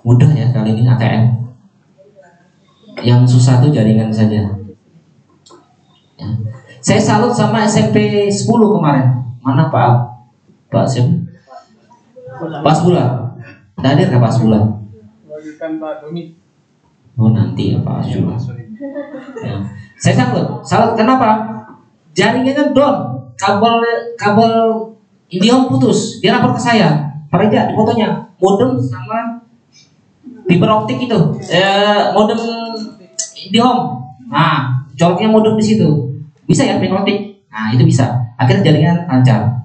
Mudah ya kali ini ATM. Yang susah tuh jaringan saja. Ya. Saya salut sama SMP 10 kemarin. Mana Pak? Pak siapa? Pak Bula. Hadir nggak Pak Bula? Bagikan Pak Doni. Oh nanti ya Pak Bula. Ya. Saya salut. Salut kenapa? Jaringannya down. Kabel kabel IndiHome putus, dia lapor ke saya. Pak Reja, fotonya modem sama fiber optik itu, eh, modem IndiHome. Nah, coloknya modem di situ. Bisa ya fiber optik? Nah, itu bisa. Akhirnya jaringan lancar.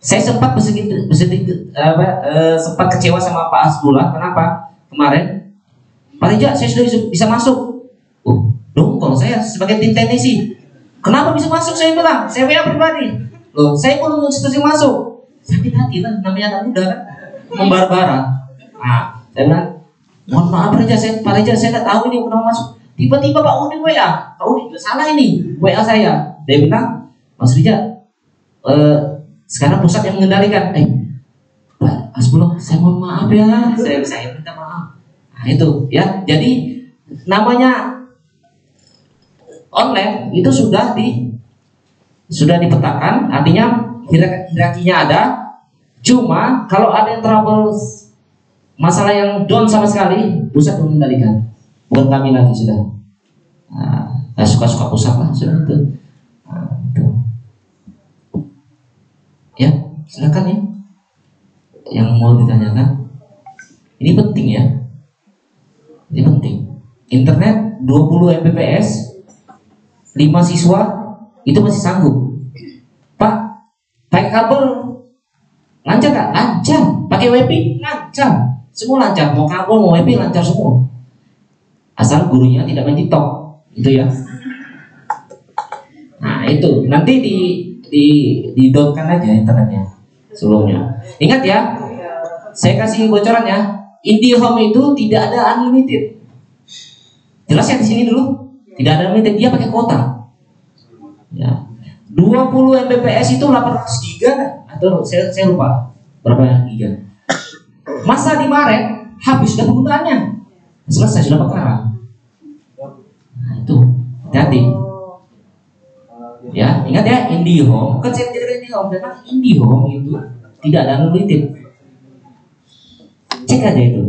Saya sempat bersedikit, bersedikit apa, eh, sempat kecewa sama Pak Asbullah. Kenapa? Kemarin, Pak Reja, saya sudah bisa masuk. Oh, dong, kalau saya sebagai tim teknisi, kenapa bisa masuk? Saya bilang, saya WA pribadi. Loh, saya belum setuju masuk. Sakit hati lah, namanya anak muda kan, membara-bara. Nah, saya bilang, mohon maaf Reja, saya, Pak Reja, saya nggak tahu ini kenapa masuk. Tiba-tiba Pak Udin WA, Pak Udin salah ini, WA saya. Dia bilang, Mas Rija, eh, sekarang pusat yang mengendalikan. Eh, Pak Asbullah, saya mohon maaf ya, saya saya minta maaf. Nah itu ya, jadi namanya online itu sudah di sudah dipetakan, artinya hierar- hierarkinya ada. Cuma kalau ada yang trouble masalah yang down sama sekali, pusat yang mengendalikan. Bukan kami lagi sudah. Nah, suka-suka pusat lah sudah itu. Nah, itu. Ya, silakan ya. Yang mau ditanyakan. Ini penting ya. Ini penting. Internet 20 Mbps 5 siswa itu masih sanggup. Pak, pakai kabel lancar gak? Lancar. Pakai WiFi lancar. Semua lancar. Mau kabel mau WiFi lancar semua. Asal gurunya tidak main TikTok. Itu ya. Nah, itu. Nanti di di di downkan aja internetnya sebelumnya. Ingat ya, saya kasih bocoran ya. IndiHome itu tidak ada unlimited. Jelas ya di sini dulu. Tidak ada unlimited, dia pakai kuota. Ya. 20 Mbps itu 800 giga atau saya, saya lupa berapa giga. Masa di Maret habis sudah penggunaannya. Selesai sudah bakaran. Nah, itu hati-hati. Ya, ingat ya IndiHome. Kan saya menjadikan IndiHome memang IndiHome itu tidak ada unlimited. Cek aja itu.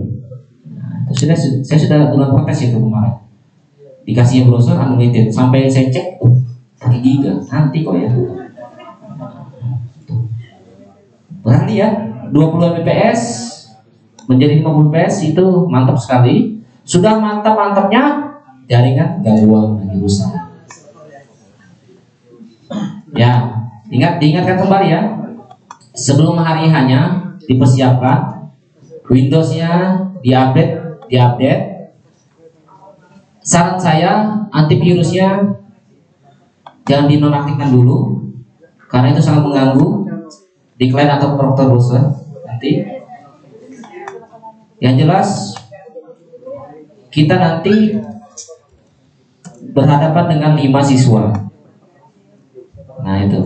Nah, sudah saya sudah bulan protes itu kemarin. Dikasih browser unlimited sampai saya cek, oh, pakai giga nanti kok ya. Berarti ya 20 Mbps menjadi 50 Mbps itu mantap sekali. Sudah mantap-mantapnya jaringan gangguan lagi rusak. Ya, ingat diingatkan kembali ya. Sebelum hari hanya dipersiapkan Windows-nya diupdate, diupdate. Saran saya antivirusnya jangan dinonaktifkan dulu karena itu sangat mengganggu di klien atau proper browser nanti. Yang jelas kita nanti berhadapan dengan lima siswa. Nah itu.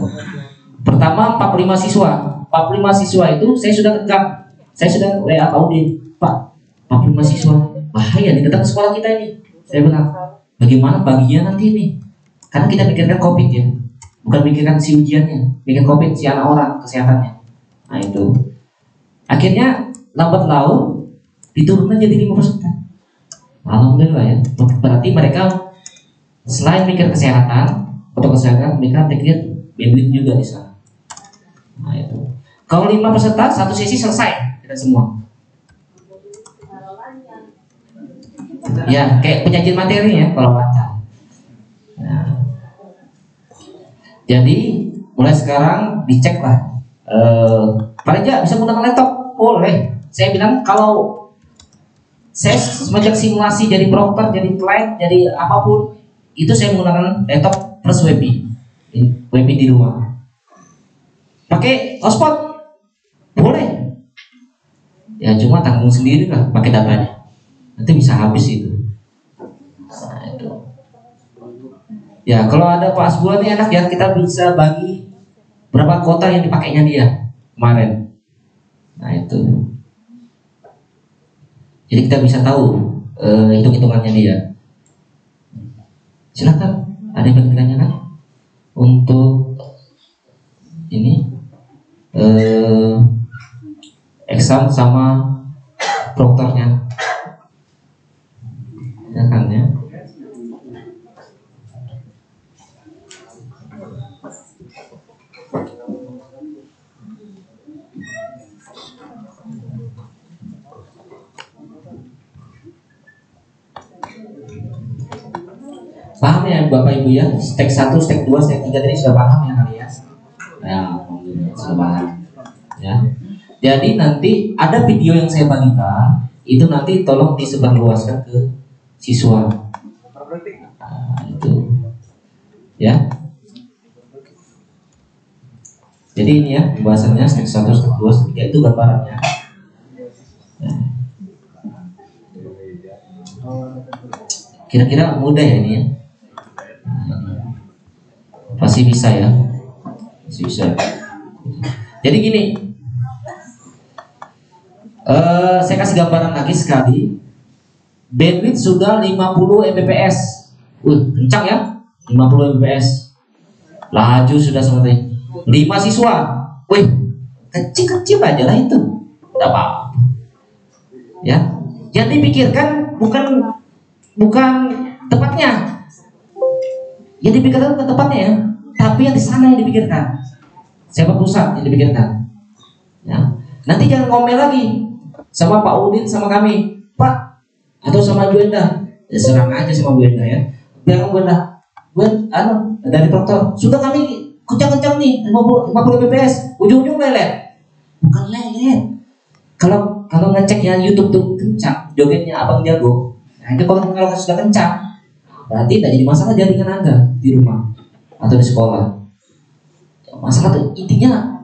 Pertama 45 siswa. 45 siswa itu saya sudah tegak. Saya sudah WA Pak Udin. Pak, 45 siswa. Bahaya nih datang sekolah kita ini. Saya bilang, bagaimana baginya nanti ini? Karena kita pikirkan COVID ya. Bukan pikirkan si ujiannya. Pikir COVID si anak orang, kesehatannya. Nah itu. Akhirnya lambat laun diturunkan jadi 5 persen. Alhamdulillah ya. Berarti mereka selain mikir kesehatan atau kesehatan, mereka pikir bandwidth juga di sana. Nah itu. Kalau lima peserta satu sesi selesai kita semua. Ya kayak penyajian materi ya kalau lancar. Nah. Jadi mulai sekarang dicek lah. Eh, Pak bisa menggunakan laptop? Boleh. Saya bilang kalau saya semenjak simulasi jadi broker, jadi klien, jadi apa pun itu saya menggunakan laptop plus WebI, WebI di rumah. Pakai hotspot boleh. Ya cuma tanggung sendiri lah pakai datanya. Nanti bisa habis itu. Nah, itu. Ya kalau ada Pak Asbullah ini enak ya kita bisa bagi berapa kota yang dipakainya dia kemarin. Nah itu. Jadi kita bisa tahu eh, hitung-hitungannya dia. Silakan, ada yang ditanyakan untuk ini eh, exam sama proktornya. Silakan ya. Paham ya Bapak Ibu ya? Step 1, step 2, step 3 tadi sudah paham ya kali ya? Ya. Ya. Jadi nanti ada video yang saya bagikan itu nanti tolong disebarluaskan ke siswa. Nah, itu. Ya. Jadi ini ya pembahasannya step 1, step 2, step 3 itu gambarannya. Ya. Kira-kira mudah ya ini ya? Pasti bisa ya. Pasti bisa. Jadi gini, eh saya kasih gambaran lagi sekali. Bandwidth sudah 50 Mbps. Wih, kencang ya? 50 Mbps. Laju sudah seperti 5 siswa. Wih, kecil-kecil aja lah itu. Tidak apa-apa. Ya. Yang dipikirkan bukan bukan tempatnya. Yang dipikirkan bukan tempatnya ya, tapi yang di sana yang dipikirkan. Siapa pusat yang dipikirkan? Ya. Nanti jangan ngomel lagi sama Pak Udin sama kami, Pak atau sama Bu Enda. Ya serang aja sama Bu Enda ya. Biar Bu Enda, Bu anu dari proktor, sudah kami kencang-kencang nih 50 50 bps, ujung-ujung lelet. Bukan lelet. Kalau kalau ngecek yang YouTube tuh kencang, jogetnya Abang Jago. Nah, itu kalau kalau sudah kencang, berarti tidak jadi masalah jaringan Anda di rumah atau di sekolah. Masalah tuh intinya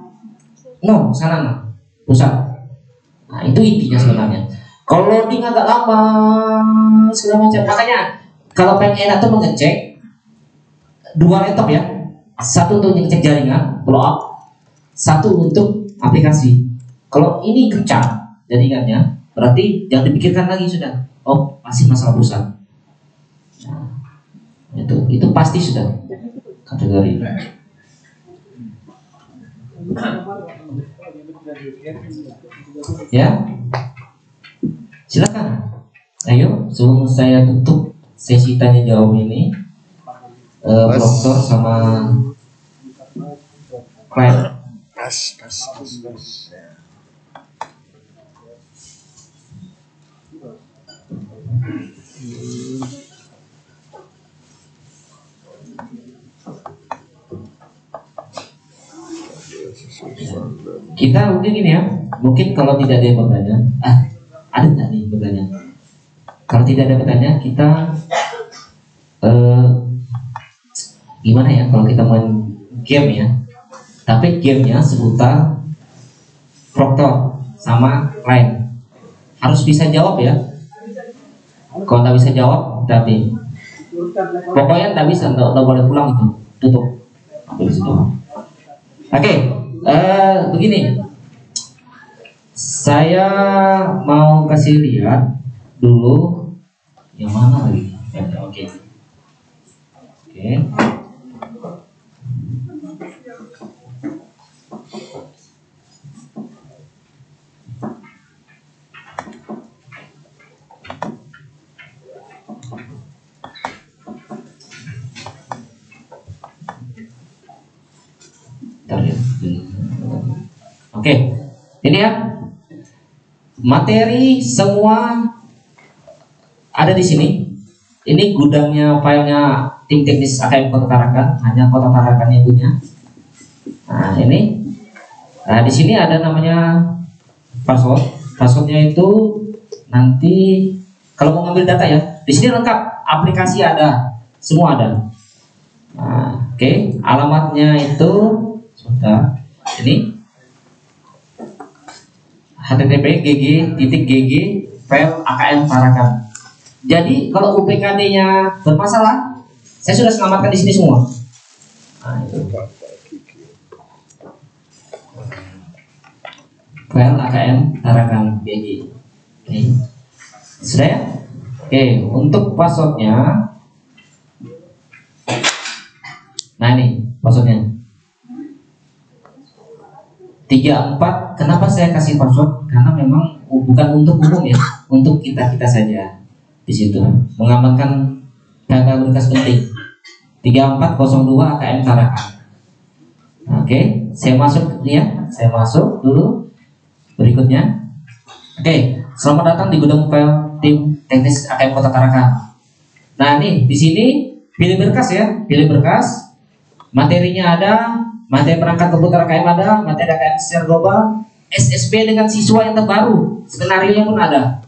no sana pusat. Nah itu intinya sebenarnya. Kalau loading agak lama segala macam, makanya kalau pengen atau mengecek dua laptop ya, satu untuk ngecek jaringan blow up, satu untuk aplikasi. Kalau ini kencang jaringannya, berarti jangan dipikirkan lagi sudah. Oh masih masalah pusat. Itu itu pasti sudah kategori. Ya, silakan. Ayo, sebelum saya tutup sesi tanya jawab ini, eh, Mas. Dokter sama klien. Pas, pas, pas, pas. Kita mungkin gini ya, mungkin kalau tidak ada yang bertanya, ah ada nggak nih bertanya? Kalau tidak ada bertanya, kita eh, gimana ya kalau kita main game ya? Tapi gamenya seputar proktor sama lain. Harus bisa jawab ya. Kalau nggak bisa jawab, berarti pokoknya nggak bisa, nggak boleh pulang itu, tutup. Nggak bisa eh, begini. Saya mau kasih lihat dulu yang mana lagi? Ya, Oke. Oke. Bentar ya. Oke, ini ya materi semua ada di sini. Ini gudangnya filenya tim teknis AKM Kota Tarakan, hanya Kota Tarakan yang punya. Nah ini, nah di sini ada namanya password. Passwordnya itu nanti kalau mau ngambil data ya, di sini lengkap, aplikasi ada, semua ada. Nah, Oke, alamatnya itu sudah ini http gg titik gg file akm tarakan. Jadi kalau UPKD-nya bermasalah, saya sudah selamatkan di sini semua. Nah, itu. File akm tarakan gg. Oke, sudah ya? Oke, untuk passwordnya, nah ini passwordnya. 34 kenapa saya kasih password? Karena memang bukan untuk umum ya untuk kita kita saja di situ. Mengamankan data berkas penting. 3402 AKM Tarakan. Oke saya masuk ya saya masuk dulu. Berikutnya. Oke selamat datang di gudang file tim teknis AKM Kota Tarakan. Nah ini di sini pilih berkas ya, pilih berkas. Materinya ada, materi perangkat komputer KM ada, materi KM secara global, SSB dengan siswa yang terbaru, skenario pun ada.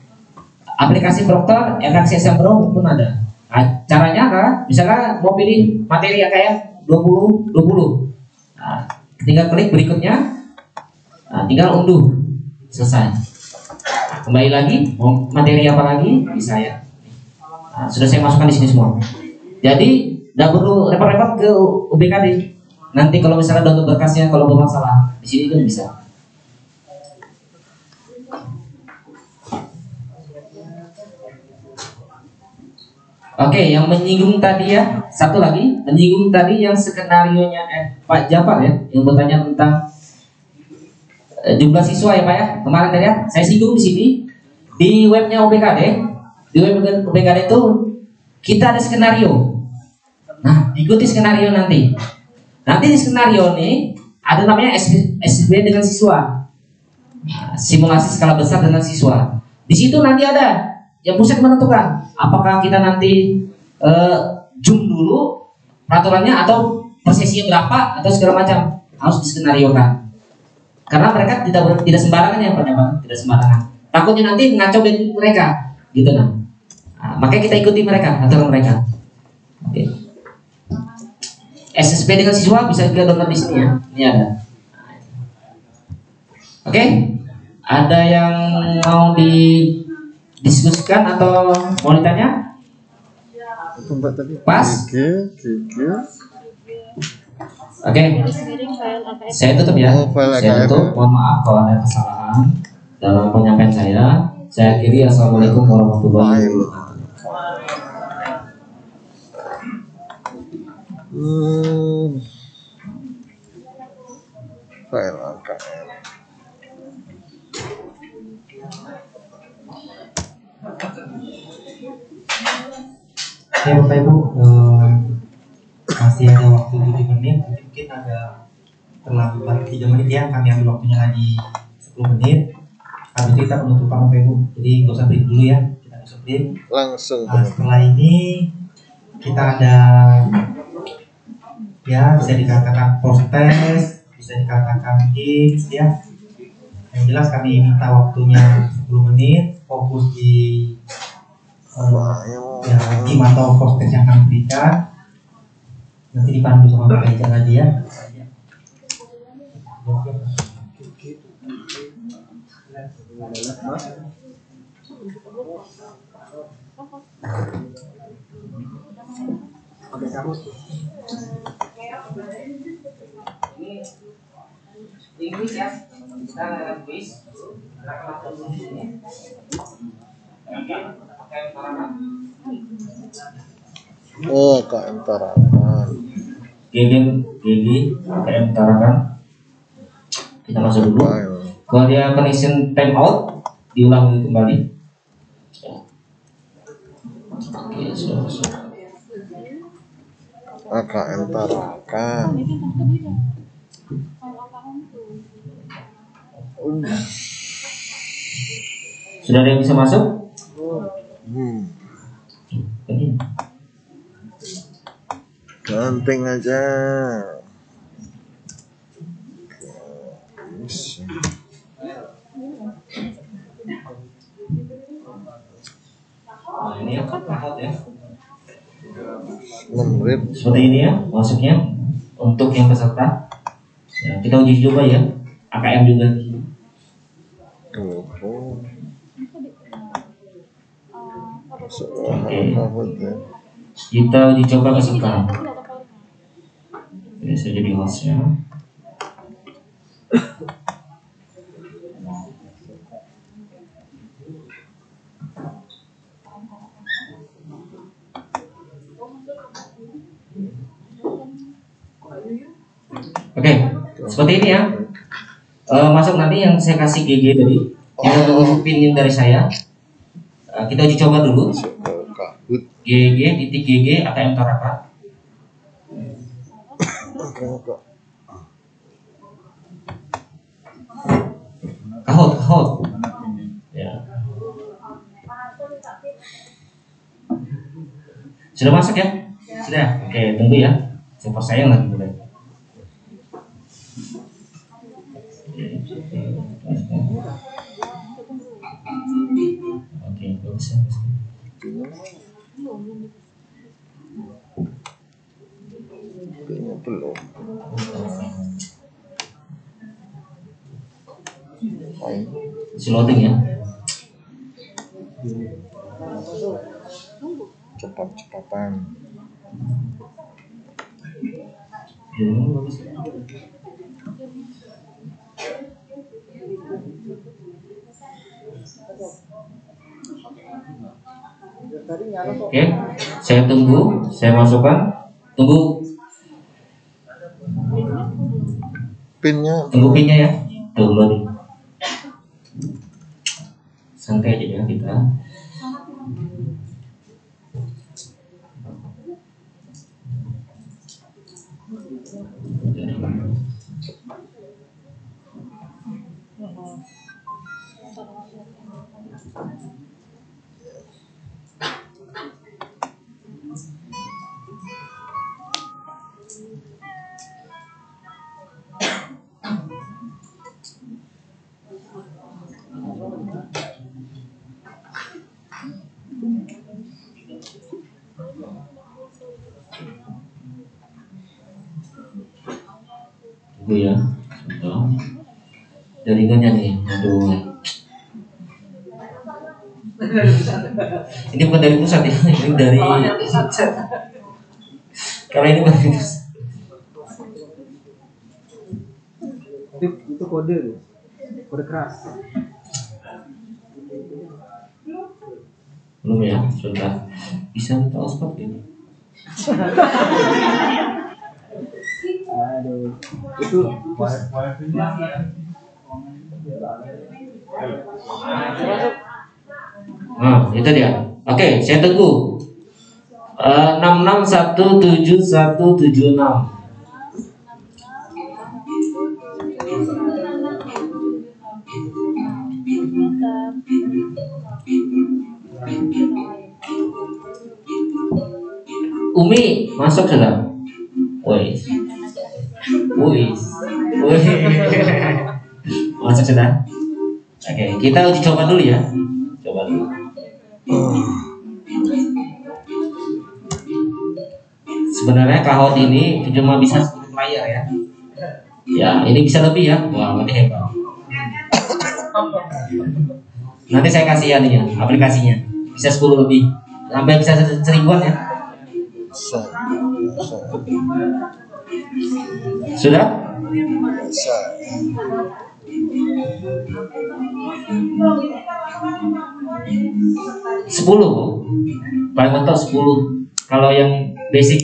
Aplikasi Proctor, RKCSM Pro pun ada. Nah, caranya kan, misalkan mau pilih materi AKM 20 20. Nah, tinggal klik berikutnya. Nah, tinggal unduh. Selesai. Nah, kembali lagi, mau materi apa lagi? Bisa ya. Nah, sudah saya masukkan di sini semua. Jadi tidak perlu repot-repot ke UBKD. Nanti kalau misalnya download berkasnya kalau bermasalah di sini kan bisa. Oke, yang menyinggung tadi ya, satu lagi menyinggung tadi yang skenario nya eh, Pak Jafar ya, yang bertanya tentang eh, jumlah siswa ya Pak ya. Kemarin tadi ya, saya singgung di sini di webnya UBKD, di web UBKD itu kita ada skenario. Nah, ikuti skenario nanti. Nanti di skenario ini ada namanya SB dengan siswa. Simulasi skala besar dengan siswa. Di situ nanti ada yang pusat menentukan apakah kita nanti zoom dulu peraturannya atau persesinya berapa atau segala macam harus diskenariokan. Karena mereka tidak tidak sembarangan ya Pak Jabar, tidak sembarangan. Takutnya nanti ngaco dengan mereka, gitu nah. Nah, makanya kita ikuti mereka, aturan mereka. Oke. SSP dengan siswa bisa kita download di sini ya. Ini ada. Oke. Ada yang mau didiskusikan atau mau ditanya? Pas? Gigi, gigi. Oke. Saya tutup ya. Oh, Saya tutup. Mohon maaf kalau ada kesalahan dalam penyampaian saya. Saya akhiri assalamualaikum warahmatullahi wabarakatuh. File. Ya Bapak Ibu, eh, masih ada waktu 7 menit, mungkin mungkin ada terlambat 3 menit ya, kami ambil waktunya lagi 10 menit. Habis itu kita penutupan Bapak Ibu, jadi nggak usah break dulu ya, kita nggak usah break. Langsung Nah, setelah ini kita ada ya bisa dikatakan post test, bisa dikatakan games ya. Yang jelas kami minta waktunya 10 menit, fokus di eh, ya, tim atau proses yang akan diberikan nanti dipandu sama Pak Ejak lagi ya Inggris ya. Kita quiz. Kita kenalkan dulu di sini. Oke. Oke, Paramat. Oh, KM Tarakan. GG GG KM Tarakan. Kita masuk dulu. Kalau dia connection time out, diulang kembali. Oke, sudah masuk. AKM Tarakan. Sudah ada yang bisa masuk? Hmm. Ini. Ganting aja. Nah, ini ya, out ya. 6 menit. Seperti ini ya, masuknya untuk yang peserta. Ya, kita uji coba ya. AKM juga. Telepon. Masuk Oke. Kita uji coba peserta. Oke, saya jadi hostnya. Oke, seperti ini ya. Eh, masuk nanti yang saya kasih GG tadi, yang Oh. pinin dari saya. Eh, kita uji coba dulu. GG titik GG Tarakan. Kok Kahot, kahot. Ya. Sudah masuk ya? Sudah oke tunggu ya. Saya percaya lagi boleh. Oke, bagus ya. Kayaknya belum. Hai. Ya. Cepat-cepatan. Oke, saya tunggu, saya masukkan. Tunggu, Pinnya tunggu pinnya ya. Tunggu loading. Santai aja ya kita. Tunggu Jaringannya nih, aduh. [laughs] Ini bukan dari pusat ya, [laughs] ini dari Kalau ini bukan dari pusat. Itu, itu kode tuh. Kode keras. Belum ya, sebentar. Bisa minta hotspot ini. [laughs] Aduh. Itu Nah, itu dia. Oke, saya tunggu. Enam enam satu tujuh satu tujuh enam. Umi masuk sudah. Woi. Woi. Woi. Sudah. Oke, kita uji coba dulu ya. Coba dulu. Sebenarnya kahot ini cuma bisa 10 layar ya. Ya, ini bisa lebih ya. Wah, ini hebat. Nanti saya kasih ya nih ya, aplikasinya. Bisa 10 lebih. Sampai bisa se- seribuan ya. Bisa. Sudah? Sepuluh paling mentok 10 kalau yang basic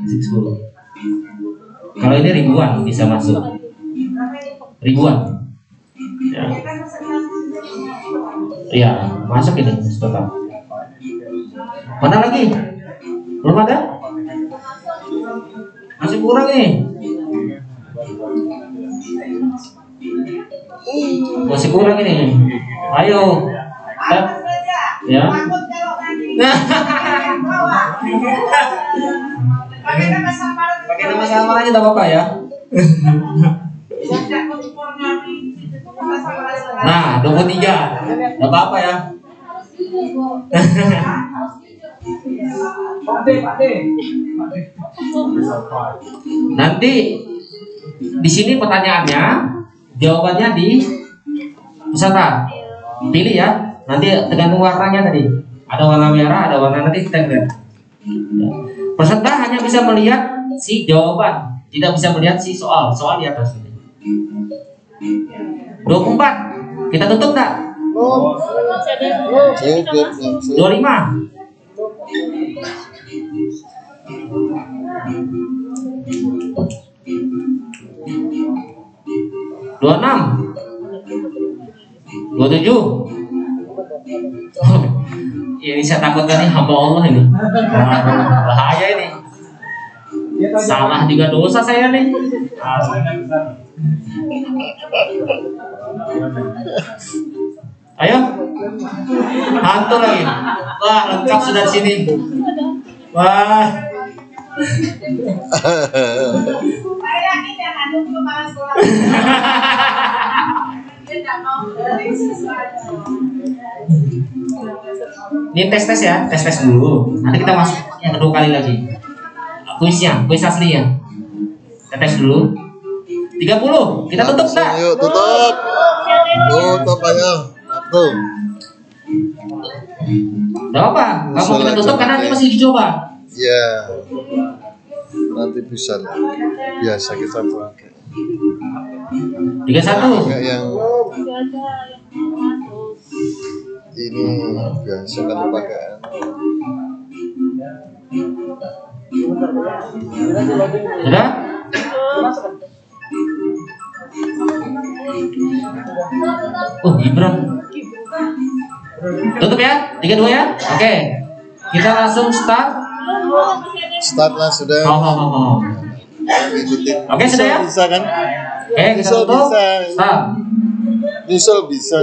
basic 10 kalau ini ribuan bisa masuk ribuan ya Iya, masuk ini tetap. Mana lagi? Belum ada? Masih kurang nih. Masih kurang ini. Ayo. Tap. Ya. [laughs] Pakai nama samaran. Pakai nama samaran aja tidak apa-apa ya. Nah, 23. Enggak apa-apa ya. [laughs] Nanti di sini pertanyaannya, jawabannya di peserta. Pilih ya. Nanti tergantung warnanya tadi. Ada warna merah, ada warna nanti kita lihat. Peserta hanya bisa melihat si jawaban, tidak bisa melihat si soal. Soal di atas ini. 24. Kita tutup tak? Cukup langsung. 25. Dua enam, dua tujuh. [laughs] Ini saya takutkan nih hamba Allah ini. Bahaya ini. Salah juga dosa saya nih. Ayo, hantu lagi. Wah, lengkap sudah sini. Wah, Saya yakin yang ada kepala sekolah. [laughs] Dia nggak mau dari siswanya. Ini tes tes ya, tes tes dulu. Nanti kita masuk yang kedua kali lagi. Kuisnya, kuis asli ya. Kita tes dulu. 30, kita tutup enggak? Yuk tutup. Tutup ayo. Satu. Gak apa, kamu kita tutup karena ini masih dicoba. Ya. Nanti bisa lah. Biasa kita pakai. 31. Kayak yang ini biasa kalau pakai Sudah? Oh, Gibran. Tutup ya? 32 ya? Oke. Kita langsung start. Start lah sudah. Oh, oh, oh. Oke, sudah ya? Bisa kan? Oke, kita Bisa, bisa. Start. Nyusul bisa.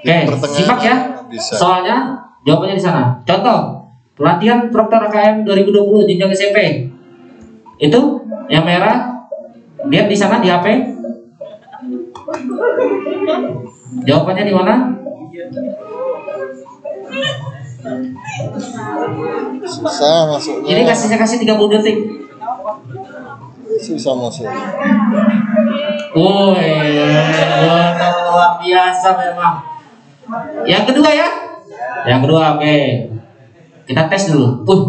Oke, Pertengahan simak ya. bisa. Soalnya jawabannya di sana. Contoh, pelatihan Proktor AKM 2020 jenjang SMP. Itu yang merah. Lihat di sana di HP. Jawabannya di mana? Susah masuknya. Ini kasih saya kasih 30 detik. Susah masuk. Woi, luar biasa memang. Yang kedua ya? Yang kedua, oke. Kita tes dulu. Uh,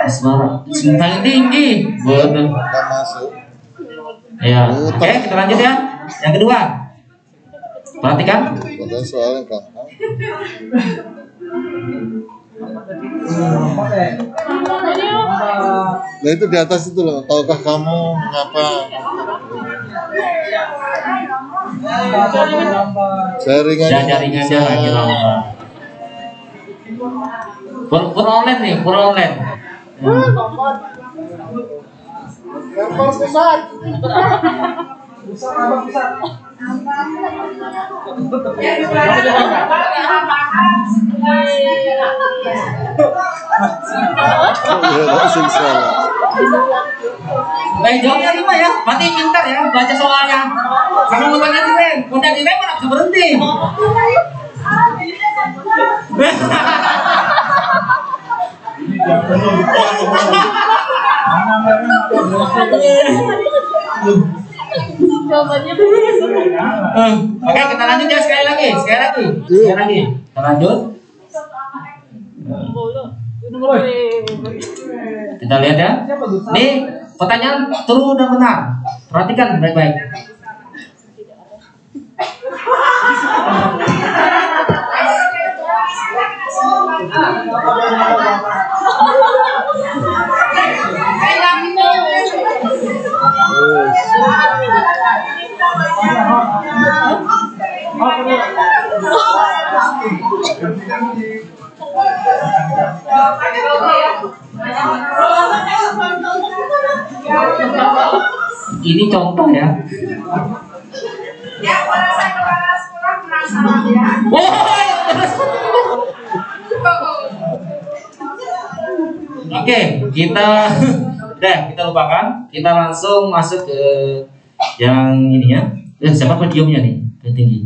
Asmara, paling tinggi. Betul. Nggak masuk. Ya, oke kita lanjut ya. Yang kedua, perhatikan. Padahal soalnya gampang. Nah itu di atas itu loh. Tahukah kamu mengapa? Jaringannya Dan jaringannya lagi lama. Pur, pur online [laughs] sebelas. Ya, langsung salah. Eh jawabnya lima ya, berarti pintar ya baca soalnya. Kamu mau tanya direm, udah direm mana bisa berhenti. [laughs] Eh, Oke kita lanjut ya sekali lagi, sekali lagi, sekali lagi. Kita lanjut. Kita lihat ya. Nih pertanyaan true dan benar. Perhatikan baik-baik. [laughs] [laughs] [laughs] Ini contoh ya. Ya, pada saya kepala sekolah penasaran ya. Oke, kita [laughs] udah kita lupakan. Kita langsung masuk ke yang ini ya. Eh, siapa podiumnya nih? Yang tinggi.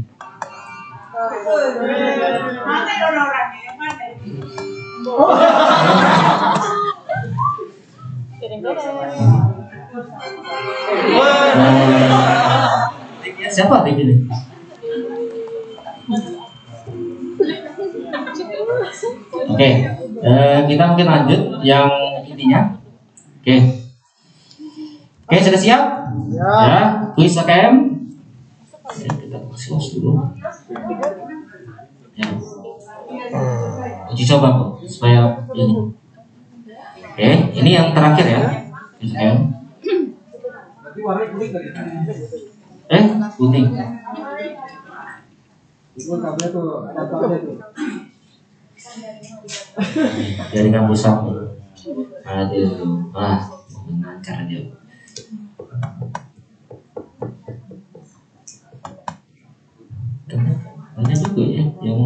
Siapa tinggi nih? Oke, eh, kita mungkin lanjut yang intinya. Oke, oke sudah siap? Ya, kuis AKM. Oke, kita close dulu. Ya. Uji coba kok supaya ini. Oke, ini yang terakhir ya. Tadi. Eh, kuning. Dari kampus aku aduh wah lancar aja banyak juga ya yang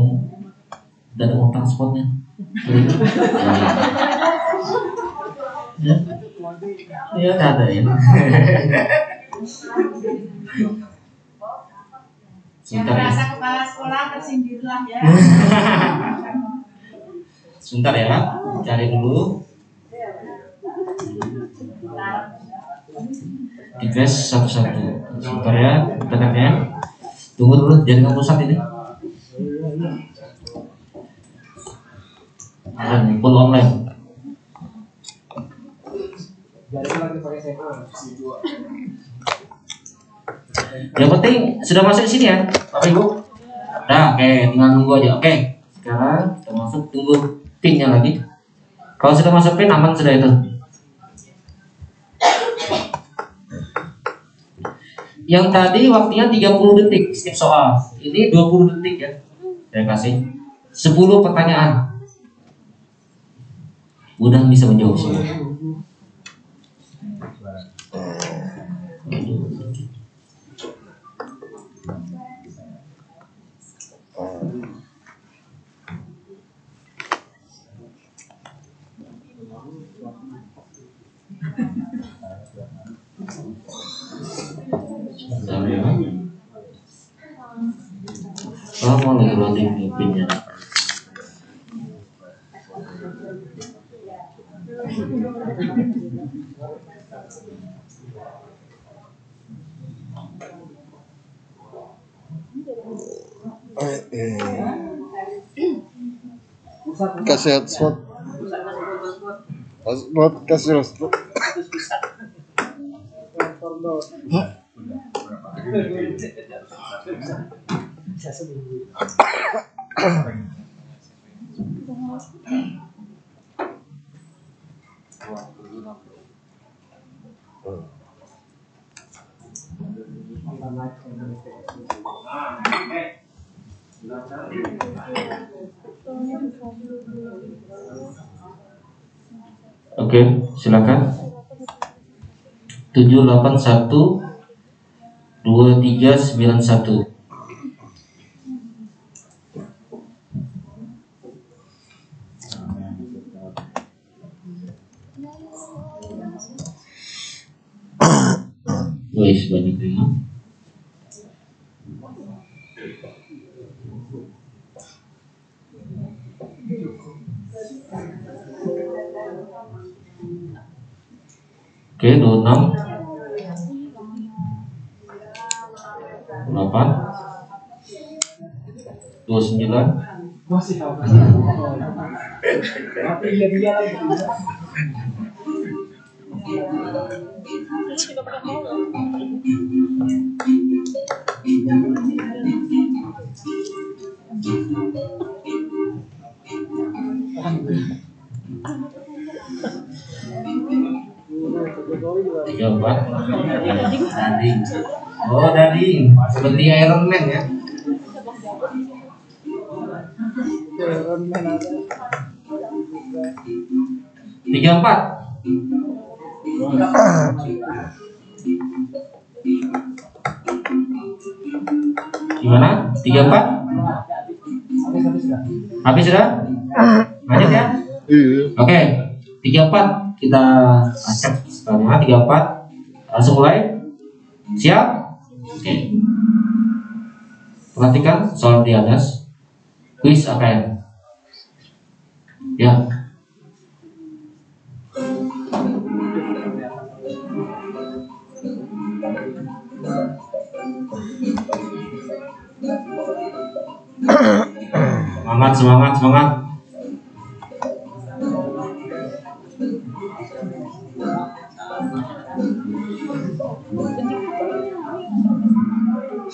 tidak ada uang transportnya Ya ada ya. Yang Sebentar ya. merasa kepala sekolah tersindirlah ya. Sebentar ya. Cari dulu. Di tes satu-satu. Sebentar ya. Tekan ya. Tunggu dulu. Jangan pusat ini. Online, full online. Yang penting sudah masuk sini ya, Bapak Ibu. Nah, oke, tinggal nunggu aja. Oke, sekarang kita masuk tunggu pinnya lagi. Kalau sudah masuk pin aman sudah itu. Yang tadi waktunya 30 detik setiap soal. Ini 20 detik ya. Saya kasih 10 pertanyaan. Mudah bisa menjawab semua. Bentar ya. Oh, mau lagi loading nih pinnya. Kasih hotspot. Hotspot, kasih hotspot. Oke, silakan. 781 2391. Oke, 26 8 29 Masih apa? [laughs] tiga empat dading oh dading seperti Iron Man ya. Tiga empat. Gimana? Tiga empat? Habis habis dah. habis sudah? Lanjut ya? Iya. Oke, tiga empat. Kita acak sekarang tiga empat langsung mulai. Siap? Oke. Perhatikan soal di atas. Quiz AKM. Ya. Semangat, semangat, semangat.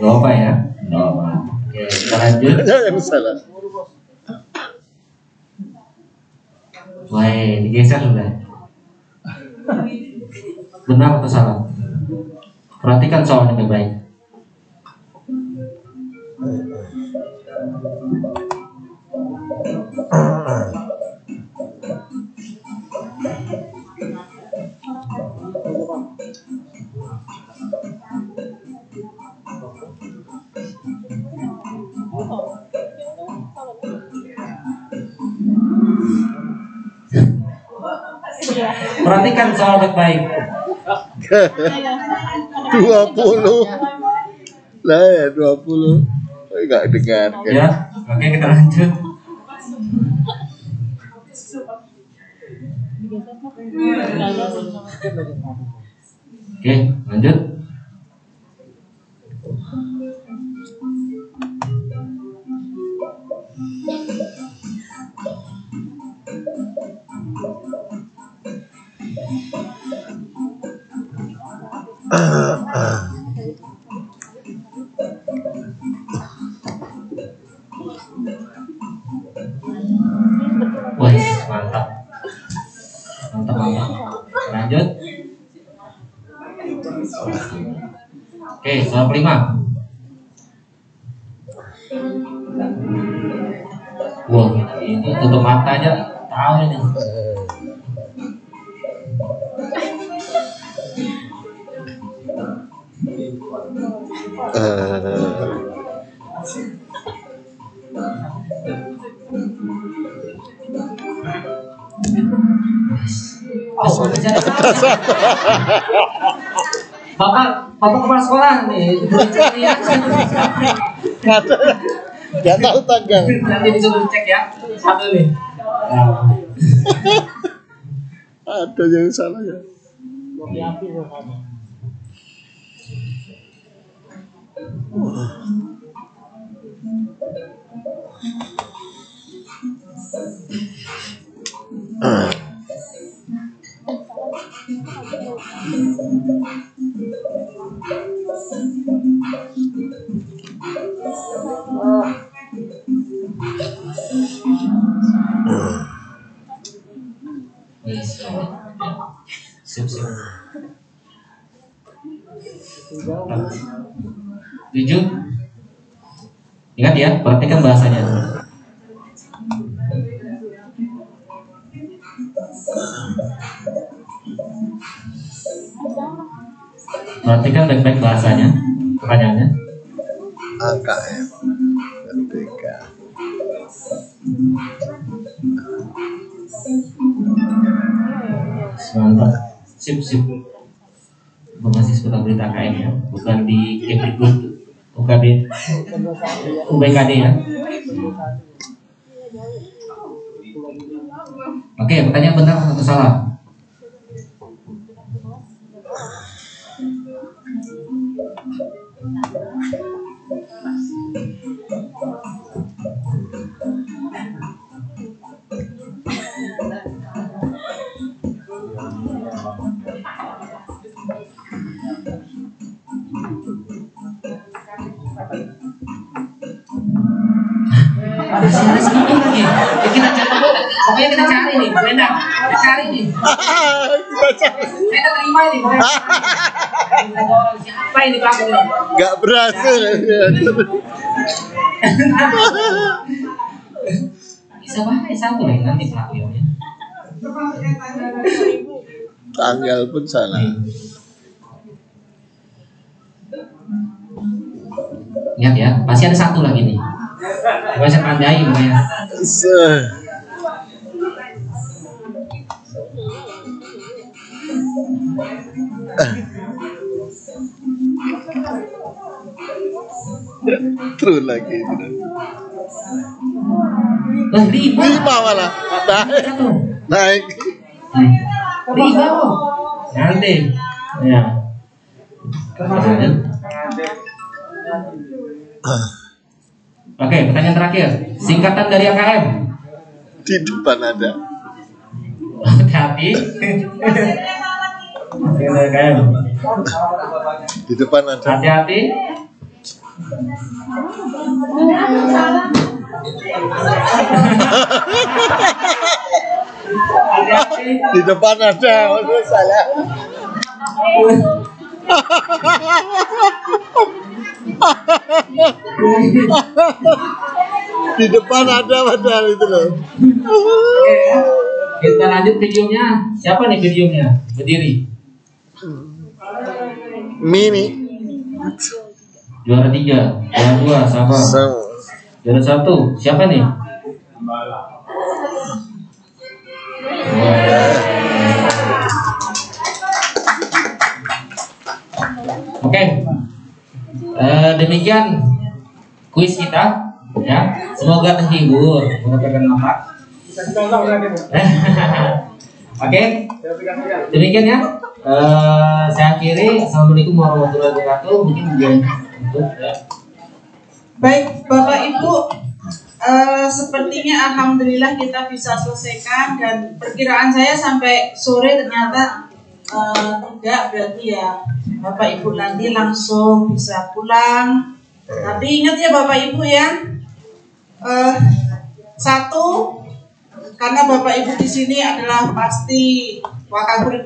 Gak apa ya? Gak. Oke, kita lanjut. Yang salah. Wah, digeser sudah. Benar atau salah? Perhatikan soalnya baik-baik. Perhatikan soal baik-baik. 20. Lah ya 20. Enggak dengar kan. Ya, oke kita lanjut. Oke, lanjut. Wah, mantap. Mantap, mantap. Lanjut. Oke, soal kelima. Wah, ini tutup mata aja tahu ini. Bapak, bapak kepala sekolah nih. Enggak tahu tanggal. Nanti disuruh cek ya, satu nih. Ada yang salah ya. Wis, Tujuh. Ingat ya, perhatikan bahasanya. Perhatikan baik-baik bahasanya, pertanyaannya. AKM. Merdeka. Mantap. Sip, sip. Informasi seputar berita KM ya, bukan di Kemdikbud, bukan di UBKD ya. Oke, pertanyaan benar atau salah? Ada sedikit lagi. Ya, kita cari, pokoknya kita cari nih, Bu Endang. Kita cari nih. Kita terima dorong siapa ini pelaku ini? Enggak berhasil. Bisa bahaya satu lagi nanti pelaku ya. Tanggal pun salah. Ingat ya, pasti ada satu lagi nih. Gak bisa tandai pokoknya. Se- Terus lagi. Eh, lima. Lima malah. Naik. Naik. Lima. Nanti. Ya. Lanjut. Oke, pertanyaan terakhir. Singkatan dari AKM. Di depan ada. Hati. Singkatan AKM. Di depan ada. Hati-hati. Hati-hati. Di depan ada. Waduh, salah. Di depan ada padahal itu loh. Oke ya. Kita lanjut videonya. Siapa nih videonya? Berdiri. Mimi. Juara tiga, juara dua, siapa? Sama. Juara satu, siapa nih? Eh, demikian kuis kita, ya. Semoga terhibur, mendapatkan manfaat. [laughs] Oke, demikian ya. Eh, saya akhiri. Assalamualaikum warahmatullahi wabarakatuh. Mungkin untuk ya. Baik, Bapak Ibu, eh, sepertinya Alhamdulillah kita bisa selesaikan dan perkiraan saya sampai sore ternyata eh, tidak berarti ya Bapak Ibu nanti langsung bisa pulang. Tapi ingat ya Bapak Ibu ya, eh, satu karena Bapak Ibu di sini adalah pasti wakil